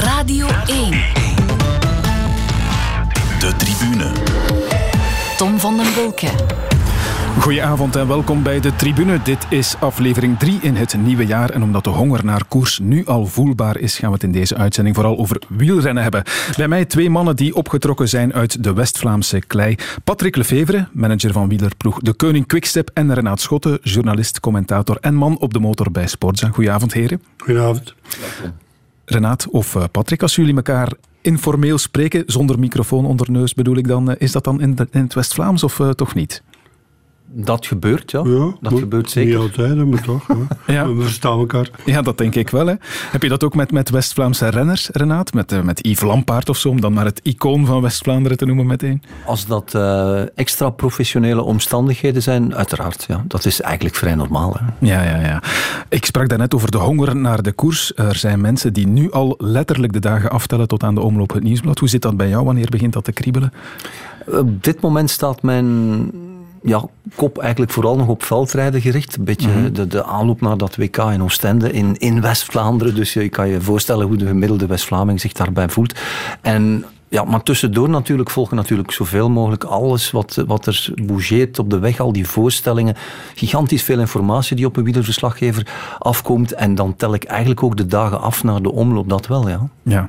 Radio 1. De tribune. Tom van den Bolke. Goedenavond en welkom bij de Tribune. Dit is aflevering 3 in het nieuwe jaar. En omdat de honger naar koers nu al voelbaar is, gaan we het in deze uitzending vooral over wielrennen hebben. Bij mij twee mannen die opgetrokken zijn uit de West-Vlaamse klei. Patrick Lefevre, manager van wielerploeg De Koning Quickstep. En Renaat Schotten, journalist, commentator en man op de motor bij Sportza. Goedenavond, heren. Goedenavond. Renaat of eh, Patrick, als jullie elkaar informeel spreken, zonder microfoon onder neus bedoel ik dan, eh, is dat dan in, het West-Vlaams of eh, toch niet? Dat gebeurt, ja. Ja, dat maar gebeurt zeker. Niet altijd, maar toch. Ja. We verstaan elkaar. Ja, dat denk ik wel. Hè. Heb je dat ook met, met West-Vlaamse renners, Renaat? Met, eh, met Yves Lampaard of zo, om dan maar het icoon van West-Vlaanderen te noemen meteen? Als dat eh, extra professionele omstandigheden zijn, uiteraard. Ja. Dat is eigenlijk vrij normaal. Hè. Ja, ja, ja. Ik sprak daarnet over de honger naar de koers. Er zijn mensen die nu al letterlijk de dagen aftellen tot aan de omloop het nieuwsblad. Hoe zit dat bij jou? Wanneer begint dat te kriebelen? Op dit moment staat mijn ja, kop eigenlijk vooral nog op veldrijden gericht. Een beetje Mhm. de, de aanloop naar dat WK in Oostende in, in West-Vlaanderen. Dus je kan je voorstellen hoe de gemiddelde West-Vlaming zich daarbij voelt. En ja, maar tussendoor natuurlijk volgen natuurlijk zoveel mogelijk alles wat, wat er bougeert op de weg, al die voorstellingen. Gigantisch veel informatie die op een wielerverslaggever afkomt. En dan tel ik eigenlijk ook de dagen af naar de omloop, dat wel, ja. Ja.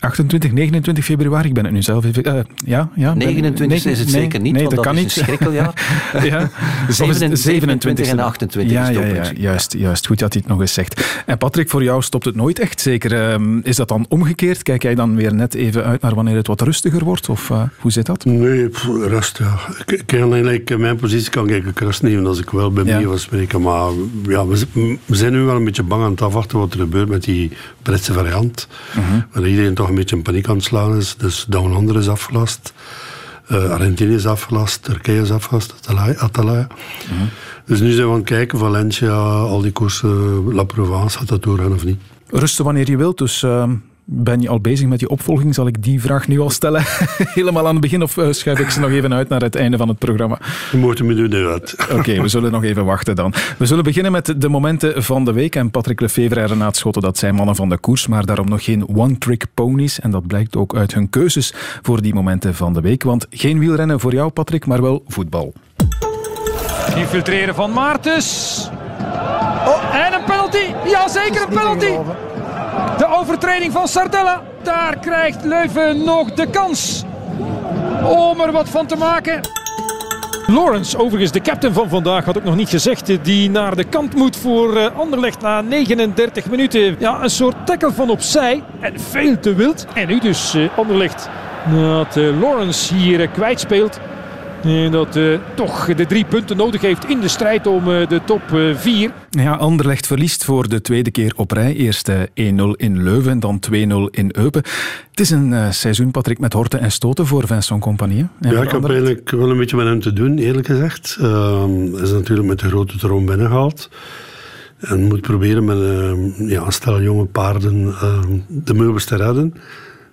28, 29 februari, ik ben het nu zelf even... eh, ja, ja. ben- 29 nee, is het nee, zeker niet, nee, want dat, dat kan is niet. een schrikkeljaar. ja. 27, 27 en 28 ja, ja, juist, juist. Goed dat hij het nog eens zegt. En Patrick, voor jou stopt het nooit echt zeker. Ehm, is dat dan omgekeerd? Kijk jij dan weer net even uit naar wanneer het wat rustiger wordt? Of eh, hoe zit dat? Nee, pff, rust, ja. Ik, kan eigenlijk, in mijn positie kan ik ook rust nemen als ik wel bij Ja. mij wil spreken. Maar ja, we, zijn nu wel een beetje bang aan het afwachten wat er gebeurt met die Britse variant. Mhm. Waar iedereen toch een beetje in paniek aan het slaan is. Dus Down Under is afgelast. Eh, Argentinië is afgelast. Turkije is afgelast. Atalaya. Atalaya. Mhm. Dus nu zijn we aan het kijken. Valencia, al die koersen. La Provence, gaat dat doorgaan of niet? Rusten wanneer je wilt, dus ehm, ben je al bezig met je opvolging? Zal ik die vraag nu al stellen? Helemaal aan het begin of eh, schuif ik ze nog even uit naar het einde van het programma? Je moet me nu uit. Oké, we zullen nog even wachten dan. We zullen beginnen met de momenten van de week. En Patrick Lefevre en Renaat Schotten, dat zijn mannen van de koers, maar daarom nog geen one-trick ponies. En dat blijkt ook uit hun keuzes voor die momenten van de week. Want geen wielrennen voor jou, Patrick, maar wel voetbal. Infiltreren van Maartens. Oh, en een penalty. Ja, zeker een penalty. De overtreding van Sardella. Daar krijgt Leuven nog de kans om er wat van te maken. Lawrence, overigens de captain van vandaag, had ook nog niet gezegd. Die naar de kant moet voor eh, Anderlecht na 39 minuten. Ja, een soort tackle van opzij. En veel te wild. En nu dus eh, Anderlecht. Dat eh, Lawrence hier kwijtspeelt. En dat eh, toch de drie punten nodig heeft in de strijd om eh, de top 4. Ja, Anderlecht verliest voor de tweede keer op rij. Eerst eh, 1-0 in Leuven en dan 2-0 in Eupen. Het is een eh, seizoen, Patrick, met horten en stoten voor Vincent Compagnie. Ja, ik heb eigenlijk wel een beetje met hem te doen, eerlijk gezegd. Ehm, Hij is natuurlijk met de grote troon binnengehaald. En moet proberen met ehm, ja, een stel jonge paarden ehm, de meubels te redden.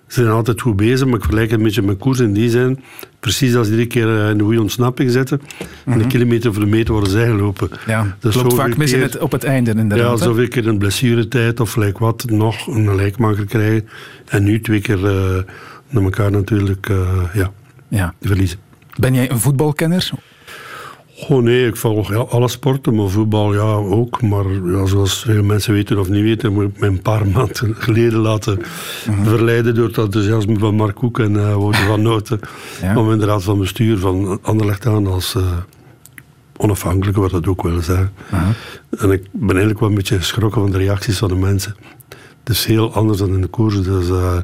Ze zijn altijd goed bezig, maar ik vergelijk het een beetje met koers in die zin. Precies als iedere keer eh, in de goede ontsnapping zitten. En de kilometer voor de meter worden zij gelopen. Mhm. Ja, klopt zoveel vaak mis in het, op het einde inderdaad. Ja, zoveel keer in blessuretijd of gelijk wat nog een gelijkmaker krijgen. En nu twee keer eh naar elkaar natuurlijk eh, ja, Ja. verliezen. Ben jij een voetbalkenner? Oh nee, ik volg ja, alle sporten, maar voetbal ja ook. Maar ja, zoals veel mensen weten of niet weten, moet ik me een paar maanden geleden laten verleiden door het enthousiasme van Mark Koek en Wouter van Noten. Ja. Om in de raad van bestuur van Anderlecht aan als eh, onafhankelijke, wat dat ook wil zeggen. En ik ben eigenlijk wel een beetje geschrokken van de reacties van de mensen. Het is heel anders dan in de koers. Dus, eh,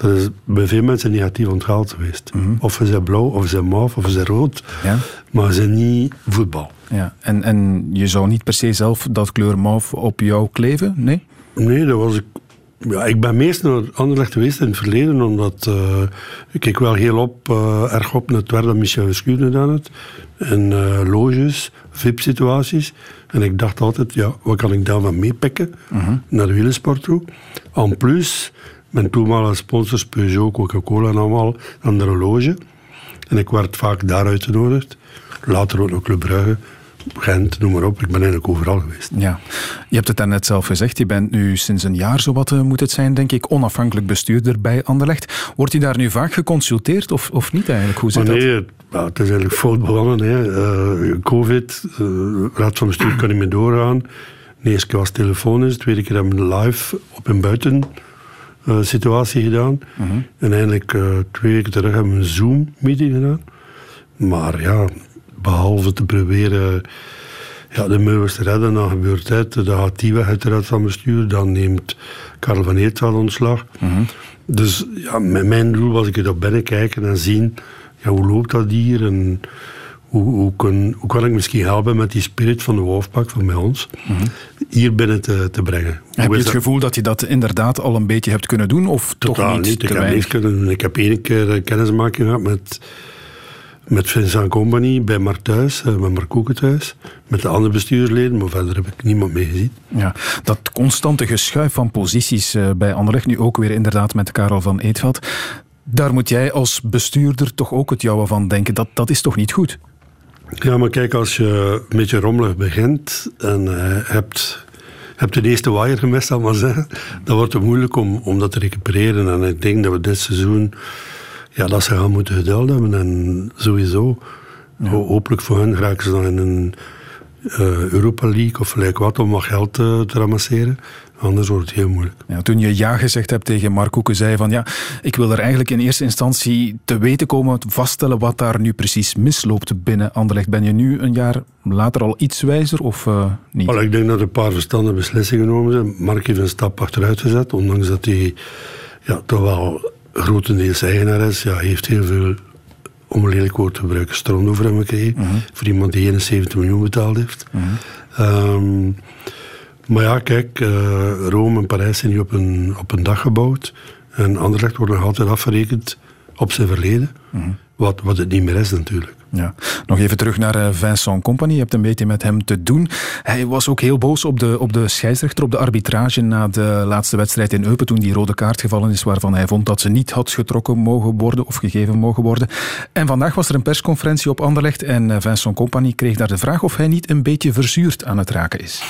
dat is bij veel mensen negatief onthaald geweest. Of ze zijn blauw, of ze zijn mauve, of ze zijn rood. Ja. Maar ze zijn niet voetbal. Ja. En, en je zou niet per se zelf dat kleur mauve op jou kleven? Nee? Nee, dat was ik. Ja, ik ben meest naar Anderlecht geweest in het verleden, omdat eh, ik keek wel heel op, eh, erg op naar het werk dat Michel Verschuur gedaan had. En eh, loges, VIP-situaties. En ik dacht altijd, ja, wat kan ik daarvan meepikken naar de wielersport toe? En plus, mijn toenmalige sponsors, Peugeot, Coca-Cola en allemaal, aan de loge. En ik werd vaak daar uitgenodigd. Later ook naar Club Brugge. Gent, noem maar op. Ik ben eigenlijk overal geweest. Ja, je hebt het daarnet zelf gezegd. Je bent nu sinds een jaar, zo wat moet het zijn, denk ik, onafhankelijk bestuurder bij Anderlecht. Wordt je daar nu vaak geconsulteerd of, of niet eigenlijk? Hoe zit Maar dat? nee, ja, het is eigenlijk fout begonnen. Hè. Eh, Covid, eh, raad van bestuur kan niet meer doorgaan. De eerste keer was telefonisch, de tweede keer hebben we live op een buiten eh, situatie gedaan. En eigenlijk eh, twee weken terug hebben we een Zoom-meeting gedaan. Maar ja, behalve te proberen ja, de meubels te redden, dan gebeurt het. Dan gaat die weg uit de raad van bestuur, dan neemt Karel van Eertveld ontslag. Dus ja, mijn, mijn doel was ik er op binnenkijken en zien ja, hoe loopt dat hier en hoe, hoe, kan, hoe kan ik misschien helpen met die spirit van de Wolfpack van bij ons hier binnen te, te brengen. Heb Hoe je het dat? gevoel dat je dat inderdaad al een beetje hebt kunnen doen of toch niet? niet. Ik heb weinig? niks kunnen doen. Ik heb één keer een kennismaking gehad met, met Vincent Company bij Mark thuis, eh, met Mark Koeken thuis. Met de andere bestuursleden, maar verder heb ik niemand mee gezien. Ja, dat constante geschuif van posities eh, bij Anderlecht, nu ook weer inderdaad met Karel van Eetveld. Daar moet jij als bestuurder toch ook het jouwe van denken. Dat, dat is toch niet goed? Ja, maar kijk, als je een beetje rommelig begint en eh, hebt, hebt de eerste wire gemist, zal maar zeggen, dan wordt het moeilijk om, om dat te recupereren. En ik denk dat we dit seizoen, ja, dat ze gaan moeten geduld hebben. En sowieso, ho- hopelijk voor hen geraken ze dan in een eh, Europa League of gelijk wat om wat geld te, te ramasseren. Anders wordt het heel moeilijk. Ja, toen je ja gezegd hebt tegen Mark Koeken, zei je van ja, ik wil er eigenlijk in eerste instantie te weten komen, vaststellen wat daar nu precies misloopt binnen Anderlecht. Ben je nu een jaar later al iets wijzer of eh, niet? Wel, ik denk dat er een paar verstandige beslissingen genomen zijn. Mark heeft een stap achteruit gezet, ondanks dat hij ja, toch wel grotendeels eigenaar is. Ja, hij heeft heel veel, om een lelijk woord te gebruiken, stront over hem gekregen. Voor iemand die 71 miljoen betaald heeft. Ehm, maar ja, kijk, eh, Rome en Parijs zijn nu op een, op een dag gebouwd. En Anderlecht wordt nog altijd afgerekend op zijn verleden. wat, wat het niet meer is natuurlijk. Ja. Nog even terug naar eh, Vincent Company. Je hebt een beetje met hem te doen. Hij was ook heel boos op de, op de scheidsrechter, op de arbitrage na de laatste wedstrijd in Eupen toen die rode kaart gevallen is, waarvan hij vond dat ze niet had getrokken mogen worden of gegeven mogen worden. En vandaag was er een persconferentie op Anderlecht en eh, Vincent Company kreeg daar de vraag of hij niet een beetje verzuurd aan het raken is.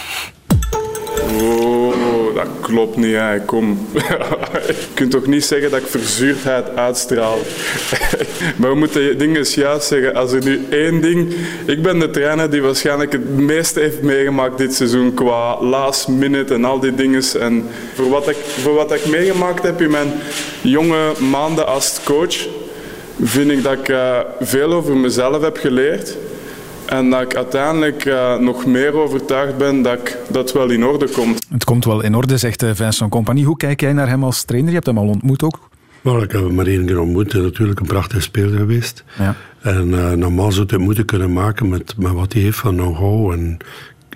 Dat klopt niet. Hè. Kom. Je kunt toch niet zeggen dat ik verzuurdheid uitstraal. maar we moeten dingen juist zeggen. Als er nu één ding... Ik ben de trainer die waarschijnlijk het meeste heeft meegemaakt dit seizoen qua last minute en al die dingen. En voor wat ik, voor wat ik meegemaakt heb in mijn jonge maanden als coach, vind ik dat ik eh, veel over mezelf heb geleerd. En dat ik uiteindelijk eh, nog meer overtuigd ben dat ik, dat het wel in orde komt. Het komt wel in orde, zegt eh, Vincent Company. Hoe kijk jij naar hem als trainer? Je hebt hem al ontmoet ook. Wel, ik heb hem maar één keer ontmoet. Hij is natuurlijk een prachtige speler geweest. Ja. En eh, normaal zou hij het moeten kunnen maken met, met wat hij heeft van know-how. En,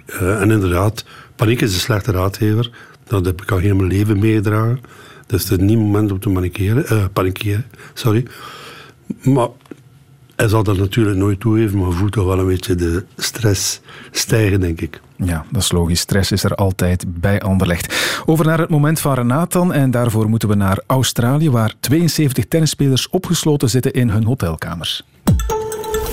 eh, en inderdaad, paniek is een slechte raadgever. Dat heb ik al heel mijn leven meegedragen. Dus het is niet het moment om te panikeren. eh, panikeren sorry. Maar hij zal dat natuurlijk nooit toegeven, maar voelt toch wel een beetje de stress stijgen, denk ik. Ja, dat is logisch. Stress is er altijd bij Anderlecht. Over naar het moment van Renatan. En daarvoor moeten we naar Australië, waar 72 tennisspelers opgesloten zitten in hun hotelkamers.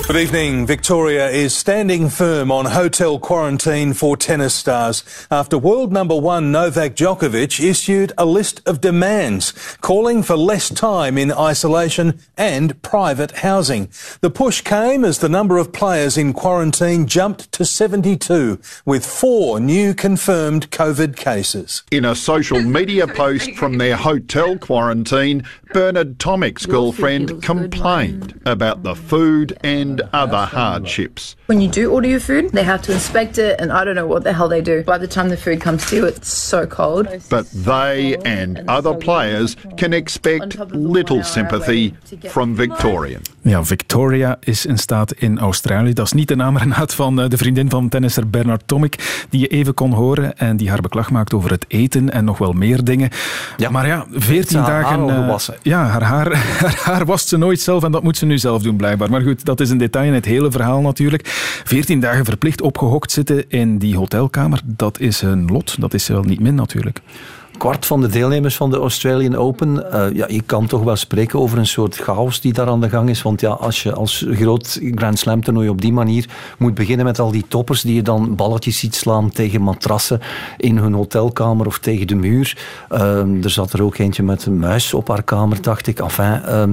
Good evening. Victoria is standing firm on hotel quarantine for tennis stars after world number one Novak Djokovic issued a list of demands calling for less time in isolation and private housing. The push came as the number of players in quarantine jumped to 72, with four new confirmed COVID cases. In a social media post from their hotel quarantine, Bernard Tomic's girlfriend complained about the food and other hardships. When you do order your food, they have to inspect it, and I don't know what the hell they do. By the time the food comes to you, it's so cold. But they and other players can expect little sympathy from Victorian. Ja, Victoria is in staat in Australië. Dat is niet de naam Renat van eh, de vriendin van tennisser Bernard Tomic, die je even kon horen en die haar beklag maakt over het eten en nog wel meer dingen. Ja. Maar ja, 14 Haar haar dagen... eh, ja, haar haar, haar haar wast ze nooit zelf en dat moet ze nu zelf doen blijkbaar. Maar goed, dat is een detail in het hele verhaal natuurlijk. 14 dagen verplicht opgehokt zitten in die hotelkamer, dat is een lot. Dat is wel niet min natuurlijk. Kwart van de deelnemers van de Australian Open. Uh, ja, je kan toch wel spreken over een soort chaos die daar aan de gang is. Want ja, als je als groot Grand Slam toernooi op die manier moet beginnen met al die toppers die je dan balletjes ziet slaan tegen matrassen in hun hotelkamer of tegen de muur. Uh, er zat er ook eentje met een muis op haar kamer, dacht ik. Enfin, uh,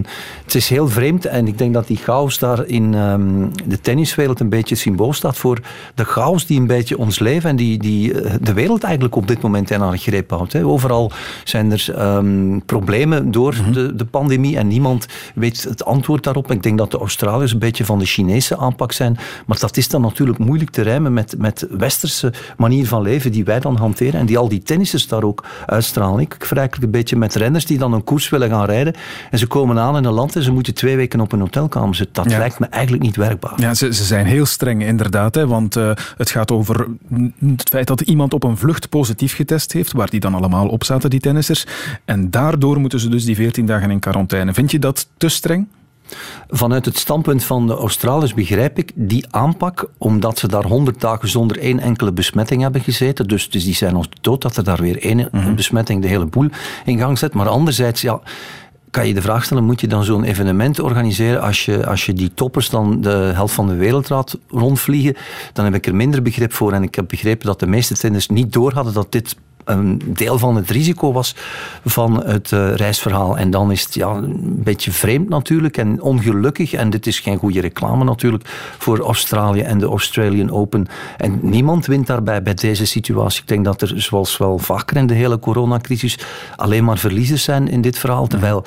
het is heel vreemd en ik denk dat die chaos daar in um, de tenniswereld een beetje symbool staat voor de chaos die een beetje ons leven en die, die eh, de wereld eigenlijk op dit moment in haar greep houdt. Hè. Overal zijn er um, problemen door mm -hmm. de, de pandemie en niemand weet het antwoord daarop. Ik denk dat de Australiërs een beetje van de Chinese aanpak zijn, maar dat is dan natuurlijk moeilijk te rijmen met, met westerse manier van leven die wij dan hanteren en die al die tennissers daar ook uitstralen. Ik vergelijk een beetje met renners die dan een koers willen gaan rijden en ze komen aan in een land en ze moeten twee weken op een hotelkamer zitten. Dat ja. lijkt me eigenlijk niet werkbaar. Ja, ze, ze zijn heel streng inderdaad, hè, want uh, het gaat over het feit dat iemand op een vlucht positief getest heeft, waar die dan allemaal op zaten, die tennissers. En daardoor moeten ze dus die 14 dagen in quarantaine. Vind je dat te streng? Vanuit het standpunt van de Australiërs begrijp ik die aanpak, omdat ze daar 100 dagen zonder één enkele besmetting hebben gezeten. Dus, dus die zijn ons dood dat er daar weer één mm -hmm. besmetting de hele boel in gang zet. Maar anderzijds, ja kan je de vraag stellen, moet je dan zo'n evenement organiseren als je, als je die toppers dan de helft van de wereld laat rondvliegen? Dan heb ik er minder begrip voor. En ik heb begrepen dat de meeste tenners niet door hadden dat dit een deel van het risico was van het uh, reisverhaal. En dan is het ja, een beetje vreemd natuurlijk en ongelukkig. En dit is geen goede reclame natuurlijk voor Australië en de Australian Open. En niemand wint daarbij bij deze situatie. Ik denk dat er, zoals wel vaker in de hele coronacrisis, alleen maar verliezers zijn in dit verhaal. Terwijl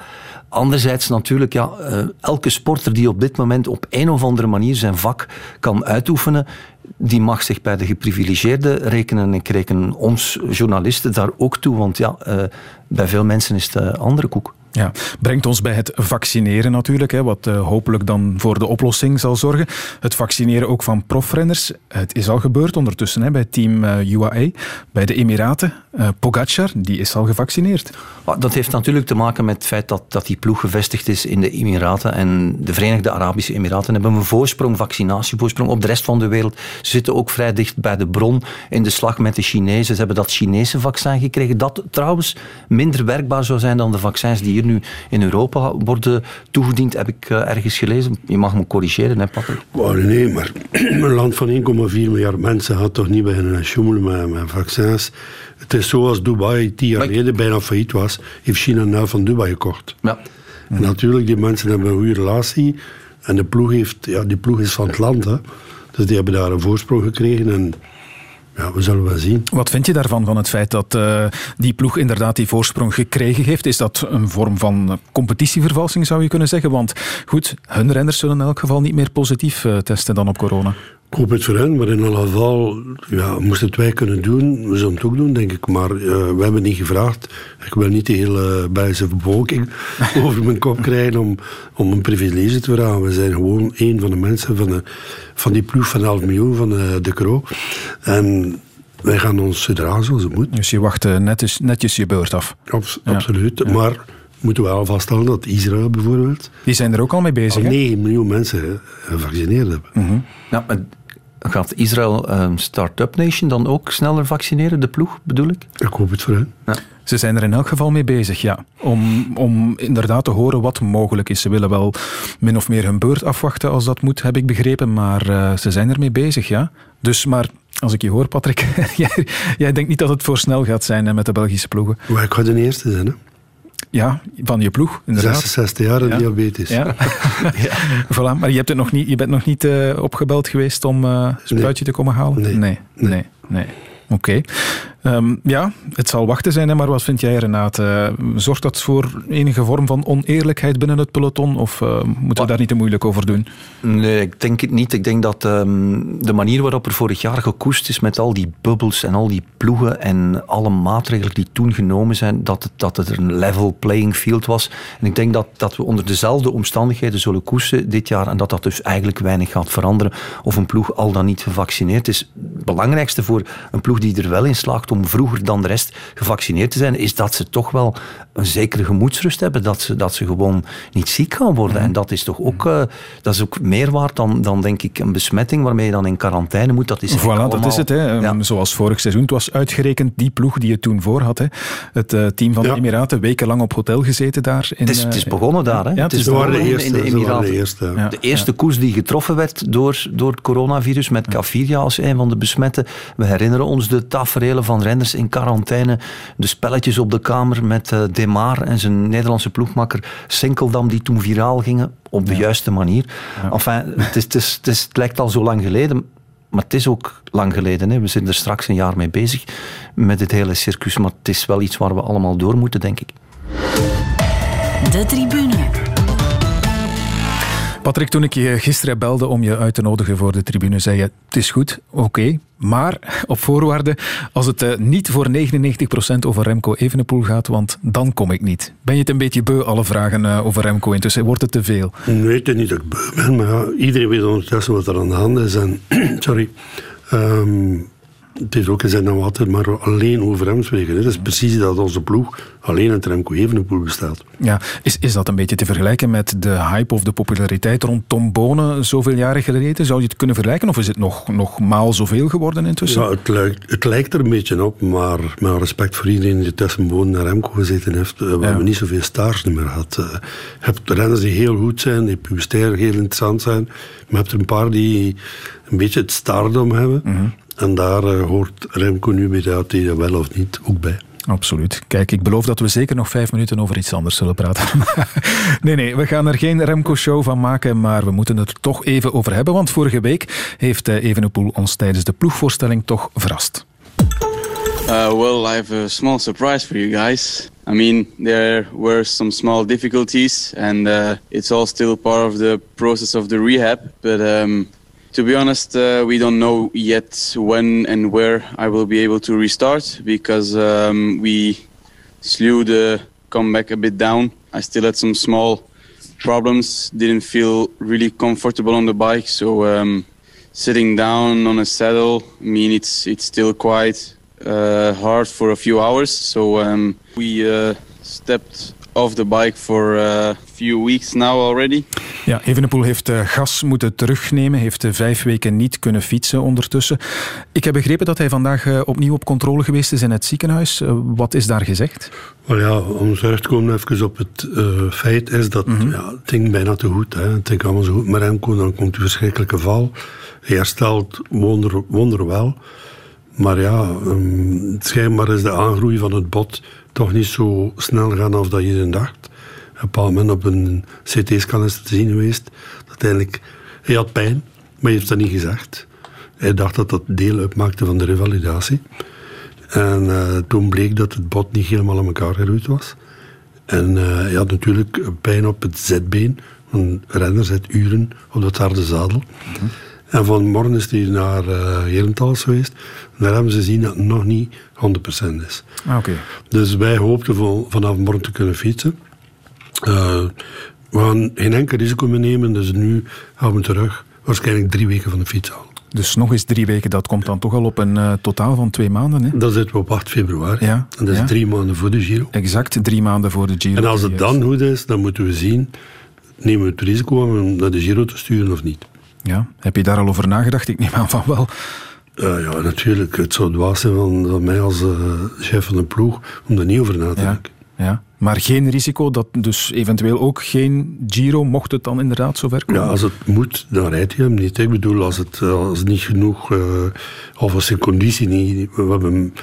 Anderzijds natuurlijk, ja, uh, elke sporter die op dit moment op een of andere manier zijn vak kan uitoefenen, die mag zich bij de geprivilegeerden rekenen. Ik reken ons journalisten daar ook toe, want ja, uh, bij veel mensen is het uh, andere koek. Ja, brengt ons bij het vaccineren natuurlijk, hè, wat uh, hopelijk dan voor de oplossing zal zorgen. Het vaccineren ook van profrenners. Het is al gebeurd ondertussen hè, bij team uh, UAE, bij de Emiraten. Uh, Pogacar, die is al gevaccineerd. Dat heeft natuurlijk te maken met het feit dat, dat die ploeg gevestigd is in de Emiraten. En de Verenigde Arabische Emiraten hebben een voorsprong, vaccinatievoorsprong op de rest van de wereld. Ze zitten ook vrij dicht bij de bron in de slag met de Chinezen. Ze hebben dat Chinese vaccin gekregen, dat trouwens minder werkbaar zou zijn dan de vaccins die nu in Europa worden toegediend, heb ik uh, ergens gelezen. Je mag me corrigeren, hè, Patrick? Oh, nee, maar een land van 1,4 miljard mensen gaat toch niet beginnen sjoemelen met, met vaccins. Het is zoals Dubai tien jaar geleden bijna failliet was, heeft China nou van Dubai gekocht. Ja. En natuurlijk, die mensen hebben een goede relatie. En de ploeg, heeft, ja, die ploeg is van het land. Hè. Dus die hebben daar een voorsprong gekregen. En ja, we zullen wel zien. Wat vind je daarvan, van het feit dat uh, die ploeg inderdaad die voorsprong gekregen heeft? Is dat een vorm van competitievervalsing, zou je kunnen zeggen? Want goed, hun renners zullen in elk geval niet meer positief uh, testen dan op corona. Ik hoop het voor hen, maar in alle geval ja, moesten het wij kunnen doen. We zullen het ook doen, denk ik. Maar uh, we hebben niet gevraagd. Ik wil niet de hele Belgische bevolking over mijn kop krijgen om, om een privilege te vragen. We zijn gewoon een van de mensen van, de, van die ploeg van 11 miljoen van de, de Kro. En wij gaan ons gedragen zoals het moet. Dus je wacht netjes, netjes je beurt af? Abs ja. Absoluut. Ja. Maar moeten we wel vaststellen dat Israël bijvoorbeeld... Die zijn er ook al mee bezig, Al 9 miljoen mensen gevaccineerd hebben. Mm -hmm. Ja, maar gaat Israël een start-up nation dan ook sneller vaccineren, de ploeg bedoel ik? Ik hoop het voor hen. Ja. Ze zijn er in elk geval mee bezig, ja. Om, om inderdaad te horen wat mogelijk is. Ze willen wel min of meer hun beurt afwachten als dat moet, heb ik begrepen. Maar uh, ze zijn ermee bezig, ja. Dus, maar als ik je hoor, Patrick, jij, jij denkt niet dat het voor snel gaat zijn hè, met de Belgische ploegen? Maar ik ga de eerste zijn, hè. Ja, van je ploeg, inderdaad. 66 jaar ja. diabetes. Ja. ja. voilà. Maar je, hebt het nog niet, je bent nog niet uh, opgebeld geweest om uh, een spuitje nee. te komen halen? Nee. Nee, nee, nee. nee. Oké. Okay. Um, ja, het zal wachten zijn, hè, maar wat vind jij, Renate? Uh, zorgt dat voor enige vorm van oneerlijkheid binnen het peloton? Of uh, moeten we daar niet te moeilijk over doen? Nee, ik denk het niet. Ik denk dat um, de manier waarop er vorig jaar gekoest is met al die bubbels en al die ploegen en alle maatregelen die toen genomen zijn, dat het, dat het een level playing field was. En ik denk dat, dat we onder dezelfde omstandigheden zullen koersen dit jaar en dat dat dus eigenlijk weinig gaat veranderen of een ploeg al dan niet gevaccineerd is. Het belangrijkste voor een ploeg die er wel in slaagt om vroeger dan de rest gevaccineerd te zijn, is dat ze toch wel een zekere gemoedsrust hebben dat ze, dat ze gewoon niet ziek gaan worden. Mhm. En dat is toch ook, eh, dat is ook meer waard dan, dan denk ik een besmetting waarmee je dan in quarantaine moet. Dat is Voilà, dat is het. Hè. Ehm, Zoals vorig seizoen. Het was uitgerekend die ploeg die het toen voor had. Hè. Het eh, team van de. Emiraten, wekenlang op hotel gezeten daar. In, Het is, het is eh, begonnen daar. Hè? Ja, het is Ze waren de eerste. in de ze waren de Emiraten. eerste. De eerste koers die getroffen werd door, door het coronavirus, met Caviria als een van de besmetten. We herinneren ons de taferelen van renners in quarantaine. De spelletjes op de kamer met eh Demar en zijn Nederlandse ploegmakker Sinkeldam, die toen viraal gingen op de juiste manier. Enfin, het, is, het, is, het, is- het lijkt al zo lang geleden. Maar het is ook lang geleden. Hè. We zijn er straks een jaar mee bezig met het hele circus. Maar het is wel iets waar we allemaal door moeten, denk ik. De tribune. Patrick, toen ik je gisteren belde om je uit te nodigen voor de tribune, zei je: Het is goed, oké. maar op voorwaarde als het eh, niet voor 99% over Remco Evenepoel gaat, want dan kom ik niet. Ben je het een beetje beu, alle vragen eh, over Remco intussen? Wordt het te veel? Nee, het is niet dat ik beu ben, maar iedereen weet ondertussen wat er aan de hand is. En, sorry. Ehm, het is ook gezegd dat we altijd maar alleen over hè. Dat is precies dat onze ploeg alleen uit Remco Evenepoel bestaat. Ja, is, is dat een beetje te vergelijken met de hype of de populariteit rond Tom Bonen zoveel jaren geleden? Zou je het kunnen vergelijken of is het nog, nog maal zoveel geworden intussen? Ja, het, lijkt, het lijkt er een beetje op, maar met respect voor iedereen die tussen Bonen en Remco gezeten heeft, eh, we hebben niet zoveel stars meer gehad. Eh, Je hebt renners die heel goed zijn, die publicitair heel interessant zijn, maar je hebt er een paar die een beetje het stardom hebben. En daar eh, hoort Remco nu bij dat hij wel of niet ook bij. Absoluut. Kijk, ik beloof dat we zeker nog vijf minuten over iets anders zullen praten. nee, nee, we gaan er geen Remco-show van maken, maar we moeten het er toch even over hebben, want vorige week heeft eh, Evenepoel ons tijdens de ploegvoorstelling toch verrast. Uh, well, I have a small surprise for you guys. I mean, there were some small difficulties, and uh, it's all still part of the process of the rehab. But um, to be honest, uh, we don't know yet when and where I will be able to restart because um, we slowed the comeback a bit down. I still had some small problems, didn't feel really comfortable on the bike, so um, sitting down on a saddle, I mean, it's it's still quite uh, hard for a few hours. So um, we uh, stepped off the bike for a few weeks now already. Ja, Evenepoel heeft eh, gas moeten terugnemen, heeft eh, vijf weken niet kunnen fietsen ondertussen. Ik heb begrepen dat hij vandaag eh, opnieuw op controle geweest is in het ziekenhuis. Wat is daar gezegd? Maar ja, om terug te komen even op het eh, feit is dat ja, het ging bijna te goed. Hè. Het ging allemaal zo goed met Remco, dan komt die verschrikkelijke val. Hij herstelt wonder, wonderwel. Maar ja, um, schijnbaar is de aangroei van het bot toch niet zo snel gaan als dat je dacht. Een bepaald moment op een CT-scan is te zien geweest. Dat uiteindelijk, hij had pijn, maar hij heeft dat niet gezegd. Hij dacht dat dat deel uitmaakte van de revalidatie. En uh, toen bleek dat het bot niet helemaal aan elkaar geroeid was. En uh, hij had natuurlijk pijn op het zetbeen. Een renner zit uren op dat harde zadel. Mm-hmm. En vanmorgen is hij naar uh, Herentals geweest. Daar hebben ze gezien dat het nog niet 100% is. Ah, okay. Dus wij hoopten van, vanaf morgen te kunnen fietsen. Uh, we gaan geen enkel risico meer nemen, dus nu gaan we terug. Waarschijnlijk drie weken van de fiets halen. Dus nog eens drie weken, dat komt dan toch al op een uh, totaal van twee maanden? Hè? Dan zitten we op 8 februari. Ja, en dat is ja. drie maanden voor de Giro. Exact, drie maanden voor de Giro. En als het dan goed is, dan moeten we zien, nemen we het risico om naar de Giro te sturen of niet. Ja, heb je daar al over nagedacht? Ik neem aan van wel. Uh, ja, natuurlijk. Het zou dwaas zijn van, van mij als uh, chef van de ploeg om daar niet over na te denken. Ja, ja. Maar geen risico dat dus eventueel ook geen Giro, mocht het dan inderdaad zover komen? Ja, als het moet, dan rijdt hij hem niet. Ik bedoel, als het, als het niet genoeg, uh, of als zijn conditie niet... We hebben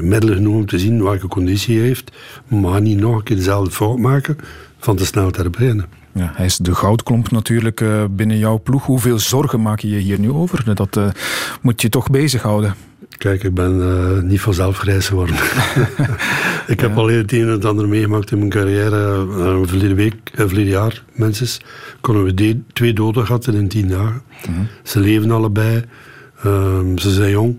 middelen genoeg om te zien welke conditie hij heeft, maar niet nog een keer dezelfde fout maken van te snel te. Ja, hij is de goudklomp natuurlijk uh, binnen jouw ploeg. Hoeveel zorgen maak je je hier nu over? Dat uh, moet je toch bezighouden. Kijk, ik ben uh, niet vanzelf grijs geworden. ik heb ja. al het een en het ander meegemaakt in mijn carrière. verleden week, verleden jaar, mensen, konden we de, twee doden gehad in tien dagen. Mm-hmm. Ze leven allebei, ehm, ze zijn jong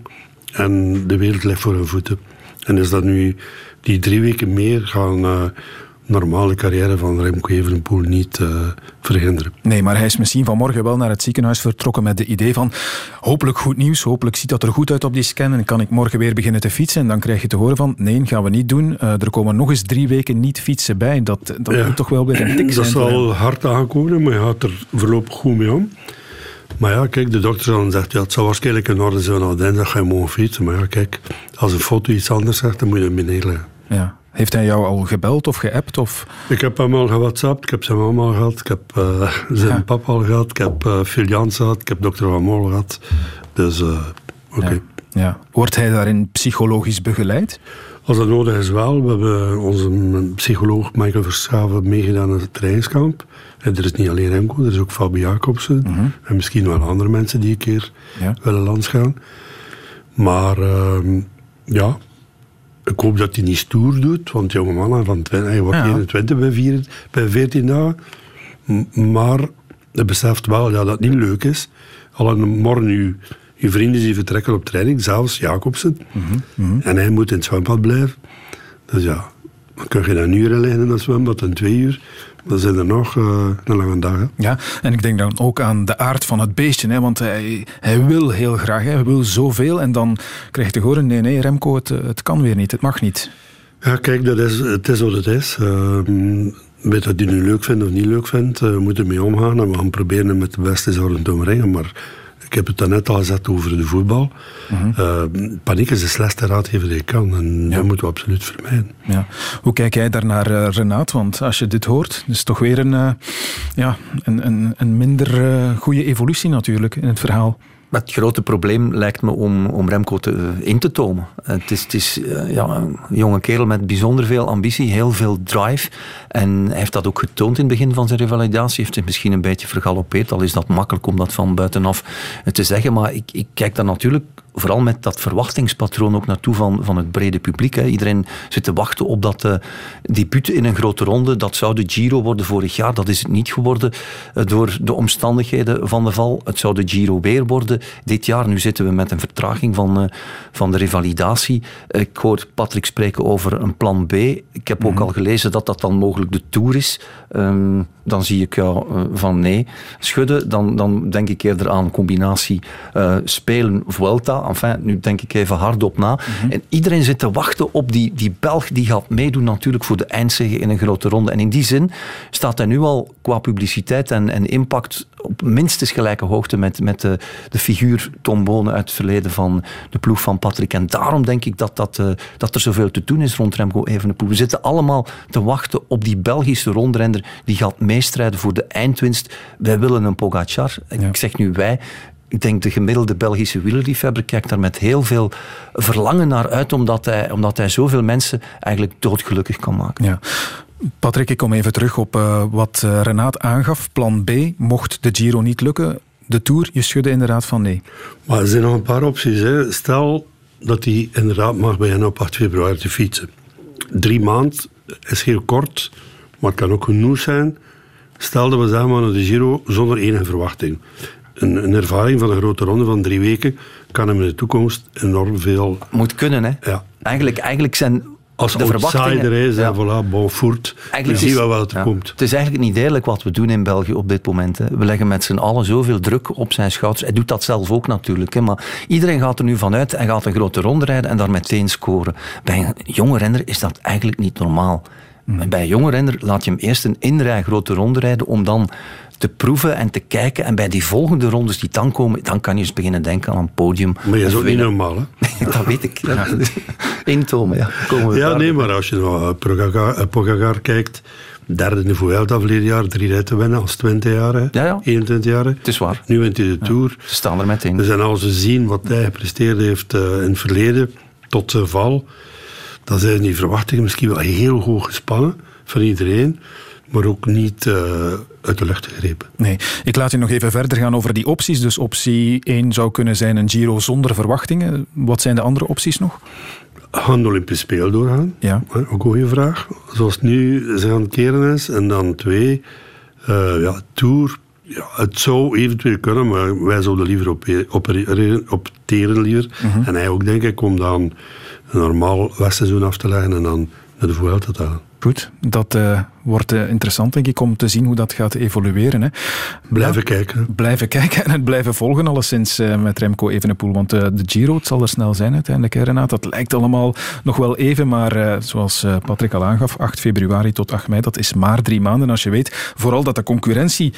en de wereld ligt voor hun voeten. En is dat nu die drie weken meer gaan normale carrière van Remco Evenepoel niet uh, verhinderen. Nee, maar hij is misschien vanmorgen wel naar het ziekenhuis vertrokken met het idee van hopelijk goed nieuws, hopelijk ziet dat er goed uit op die scan en kan ik morgen weer beginnen te fietsen. En dan krijg je te horen van nee, gaan we niet doen. Uh, er komen nog eens drie weken niet fietsen bij. Dat, dat ja, moet toch wel weer een tik zijn. Dat zal hard aankomen, maar je gaat er voorlopig goed mee om. Maar ja, kijk, de dokter dan zegt, ja, het zal waarschijnlijk in orde zijn, nou dinsdag ga je mogen fietsen. Maar ja, kijk, als een foto iets anders zegt, dan moet je hem beneden Ja. Heeft hij jou al gebeld of geappt? Of? Ik heb hem al gewhatsappt, ik heb zijn mama al gehad, ik heb uh, zijn papa al gehad, ik heb uh, Phil Jans gehad, ik heb dokter Van Mol gehad. Dus, uh, oké. Ja. ja. Wordt hij daarin psychologisch begeleid? Als dat nodig is wel. We hebben onze psycholoog Michael Verschaven meegedaan aan het trainingskamp. En er is niet alleen Remco, er is ook Fabi Jacobsen. Mm -hmm. En misschien wel andere mensen die een keer ja. willen langsgaan. Maar uh, ja, ik hoop dat hij niet stoer doet. Want jonge mannen van 20, hij wordt ja. 21 bij, 4, bij 14 dagen. Maar hij beseft wel ja, dat het niet leuk is. Al een morgen uw, uw vrienden die vertrekken op training, zelfs Jacobsen. Mm -hmm. En hij moet in het zwembad blijven. Dus ja, dan kun je dan een uur liggen in dat zwembad en twee uur. Dan zijn er nog uh, een lange dag. Hè. Ja, en ik denk dan ook aan de aard van het beestje. Hè, want hij, hij wil heel graag, hij wil zoveel. En dan krijg je te horen, nee, nee, Remco, het, het kan weer niet, het mag niet. Ja, kijk, dat is, het is wat het is. Uh, weet dat hij nu leuk vindt of niet leuk vindt, uh, we moeten ermee omgaan. En we gaan proberen hem met de beste zorgen te omringen. Maar ik heb het daarnet al gezegd over de voetbal. Mm -hmm. paniek is de slechtste raadgever die je kan. En ja. dat moeten we absoluut vermijden. Ja. Hoe kijk jij daar naar, uh, Renaat? Want als je dit hoort, is toch weer een, uh, ja, een, een, een minder goede evolutie natuurlijk in het verhaal. Het grote probleem lijkt me om, om Remco te, in te tomen. Het is, het is ja, een jonge kerel met bijzonder veel ambitie, heel veel drive. En hij heeft dat ook getoond in het begin van zijn revalidatie. Heeft zich misschien een beetje vergalopeerd. Al is dat makkelijk om dat van buitenaf te zeggen. Maar ik, ik kijk daar natuurlijk vooral met dat verwachtingspatroon ook naartoe van, van het brede publiek. Hè. Iedereen zit te wachten op dat uh, debuut in een grote ronde. Dat zou de Giro worden vorig jaar. Dat is het niet geworden uh, door de omstandigheden van de val. Het zou de Giro weer worden dit jaar. Nu zitten we met een vertraging van, uh, van de revalidatie. Ik hoor Patrick spreken over een plan B. Ik heb ook mm-hmm. al gelezen dat dat dan mogelijk de Tour is. Um, dan zie ik jou van nee schudden. Dan, dan denk ik eerder aan een combinatie spelen Vuelta enfin, nu denk ik even hardop na. Mhm. En iedereen zit te wachten op die, die Belg die gaat meedoen natuurlijk voor de eindzege in een grote ronde. En in die zin staat hij nu al qua publiciteit en, en impact op minstens gelijke hoogte met, met de, de figuur Tom Bonen uit het verleden van de ploeg van Patrick. En daarom denk ik dat, dat, uh, dat er zoveel te doen is rond Remco Evenepoel. We zitten allemaal te wachten op die Belgische rondrender die gaat meestrijden voor de eindwinst. Wij willen een Pogacar. Ik zeg nu wij, ik denk de gemiddelde Belgische wielerliefhebber kijkt daar met heel veel verlangen naar uit, omdat hij, omdat hij zoveel mensen eigenlijk doodgelukkig kan maken. Ja. Patrick, ik kom even terug op uh, wat uh, Renaat aangaf. Plan B, mocht de Giro niet lukken, de Tour, je schudde inderdaad van nee. Maar er zijn nog een paar opties. Hè. Stel dat hij inderdaad mag beginnen op 8 februari te fietsen. Drie maanden is heel kort, maar het kan ook genoeg zijn. Stel dat we zeggen naar de Giro zonder enige verwachting een, een, ervaring van een grote ronde van drie weken kan hem in de toekomst enorm veel... Moet kunnen, hè? Ja. Eigenlijk, eigenlijk zijn als de outsider is, ja. voilà. We zien wel wat er ja. komt. Het is eigenlijk niet eerlijk wat we doen in België op dit moment. Hè. We leggen met z'n allen zoveel druk op zijn schouders. Hij doet dat zelf ook natuurlijk. Hè. Maar iedereen gaat er nu vanuit en gaat een grote ronde rijden en daar meteen scoren. Bij een jonge renner is dat eigenlijk niet normaal. Mm. Bij een jonge renner laat je hem eerst een inrij grote ronde rijden om dan te proeven en te kijken. En bij die volgende rondes die dan komen, dan kan je eens beginnen denken aan een podium. Maar je is ook niet normaal, hè? dat weet ik. Ja. Intomen, ja. Komen ja, nee, maar als je naar Pogacar kijkt... Derde in de Vuelta verleden jaar, drie rijden winnen als 20 jaar. Hè. Ja, ja. 21 jaar. Het is waar. Nu wint hij de Tour. Ze staan er meteen. Dus en als we zien wat hij gepresteerd heeft uh, in het verleden, tot zijn val, dan zijn die verwachtingen misschien wel heel hoog gespannen van iedereen maar ook niet uh, uit de lucht gegrepen. Nee, ik laat je nog even verder gaan over die opties. Dus optie 1 zou kunnen zijn een Giro zonder verwachtingen. Wat zijn de andere opties nog? Gaan de Olympische Spelen doorgaan? Ja. Ook een goede vraag. Zoals het nu zijn aan het keren is. En dan twee, uh, ja, Tour. Ja, het zou eventueel kunnen, maar wij zouden liever opereren, opteren liever. Mhm. En hij ook, denk ik, om dan een normaal westseizoen af te leggen en dan naar de Vuelta te gaan. Goed, dat uh, wordt uh, interessant denk ik om te zien hoe dat gaat evolueren. Hè. Blijven ja, kijken. Blijven kijken en het blijven volgen alleszins uh, met Remco Evenepoel. Want de Giro, het zal er snel zijn uiteindelijk, hè, Renat. Dat lijkt allemaal nog wel even, maar zoals Patrick al aangaf, 8 februari tot 8 mei, dat is maar drie maanden. Als je weet, vooral dat de concurrentie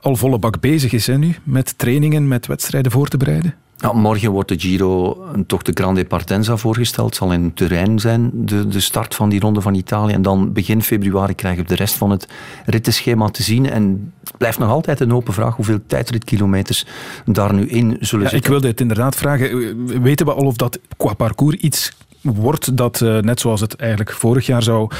al volle bak bezig is hè, nu, met trainingen, met wedstrijden voor te bereiden. Ja, morgen wordt de Giro toch de Grande Partenza voorgesteld. Het zal in Turijn zijn, de, de start van die ronde van Italië. En dan begin februari krijgen we de rest van het rittenschema te zien. En het blijft nog altijd een open vraag hoeveel tijdritkilometers daar nu in zullen ja, zitten. Ik wilde het inderdaad vragen. Weten we al of dat qua parcours iets wordt dat, uh, net zoals het eigenlijk vorig jaar zou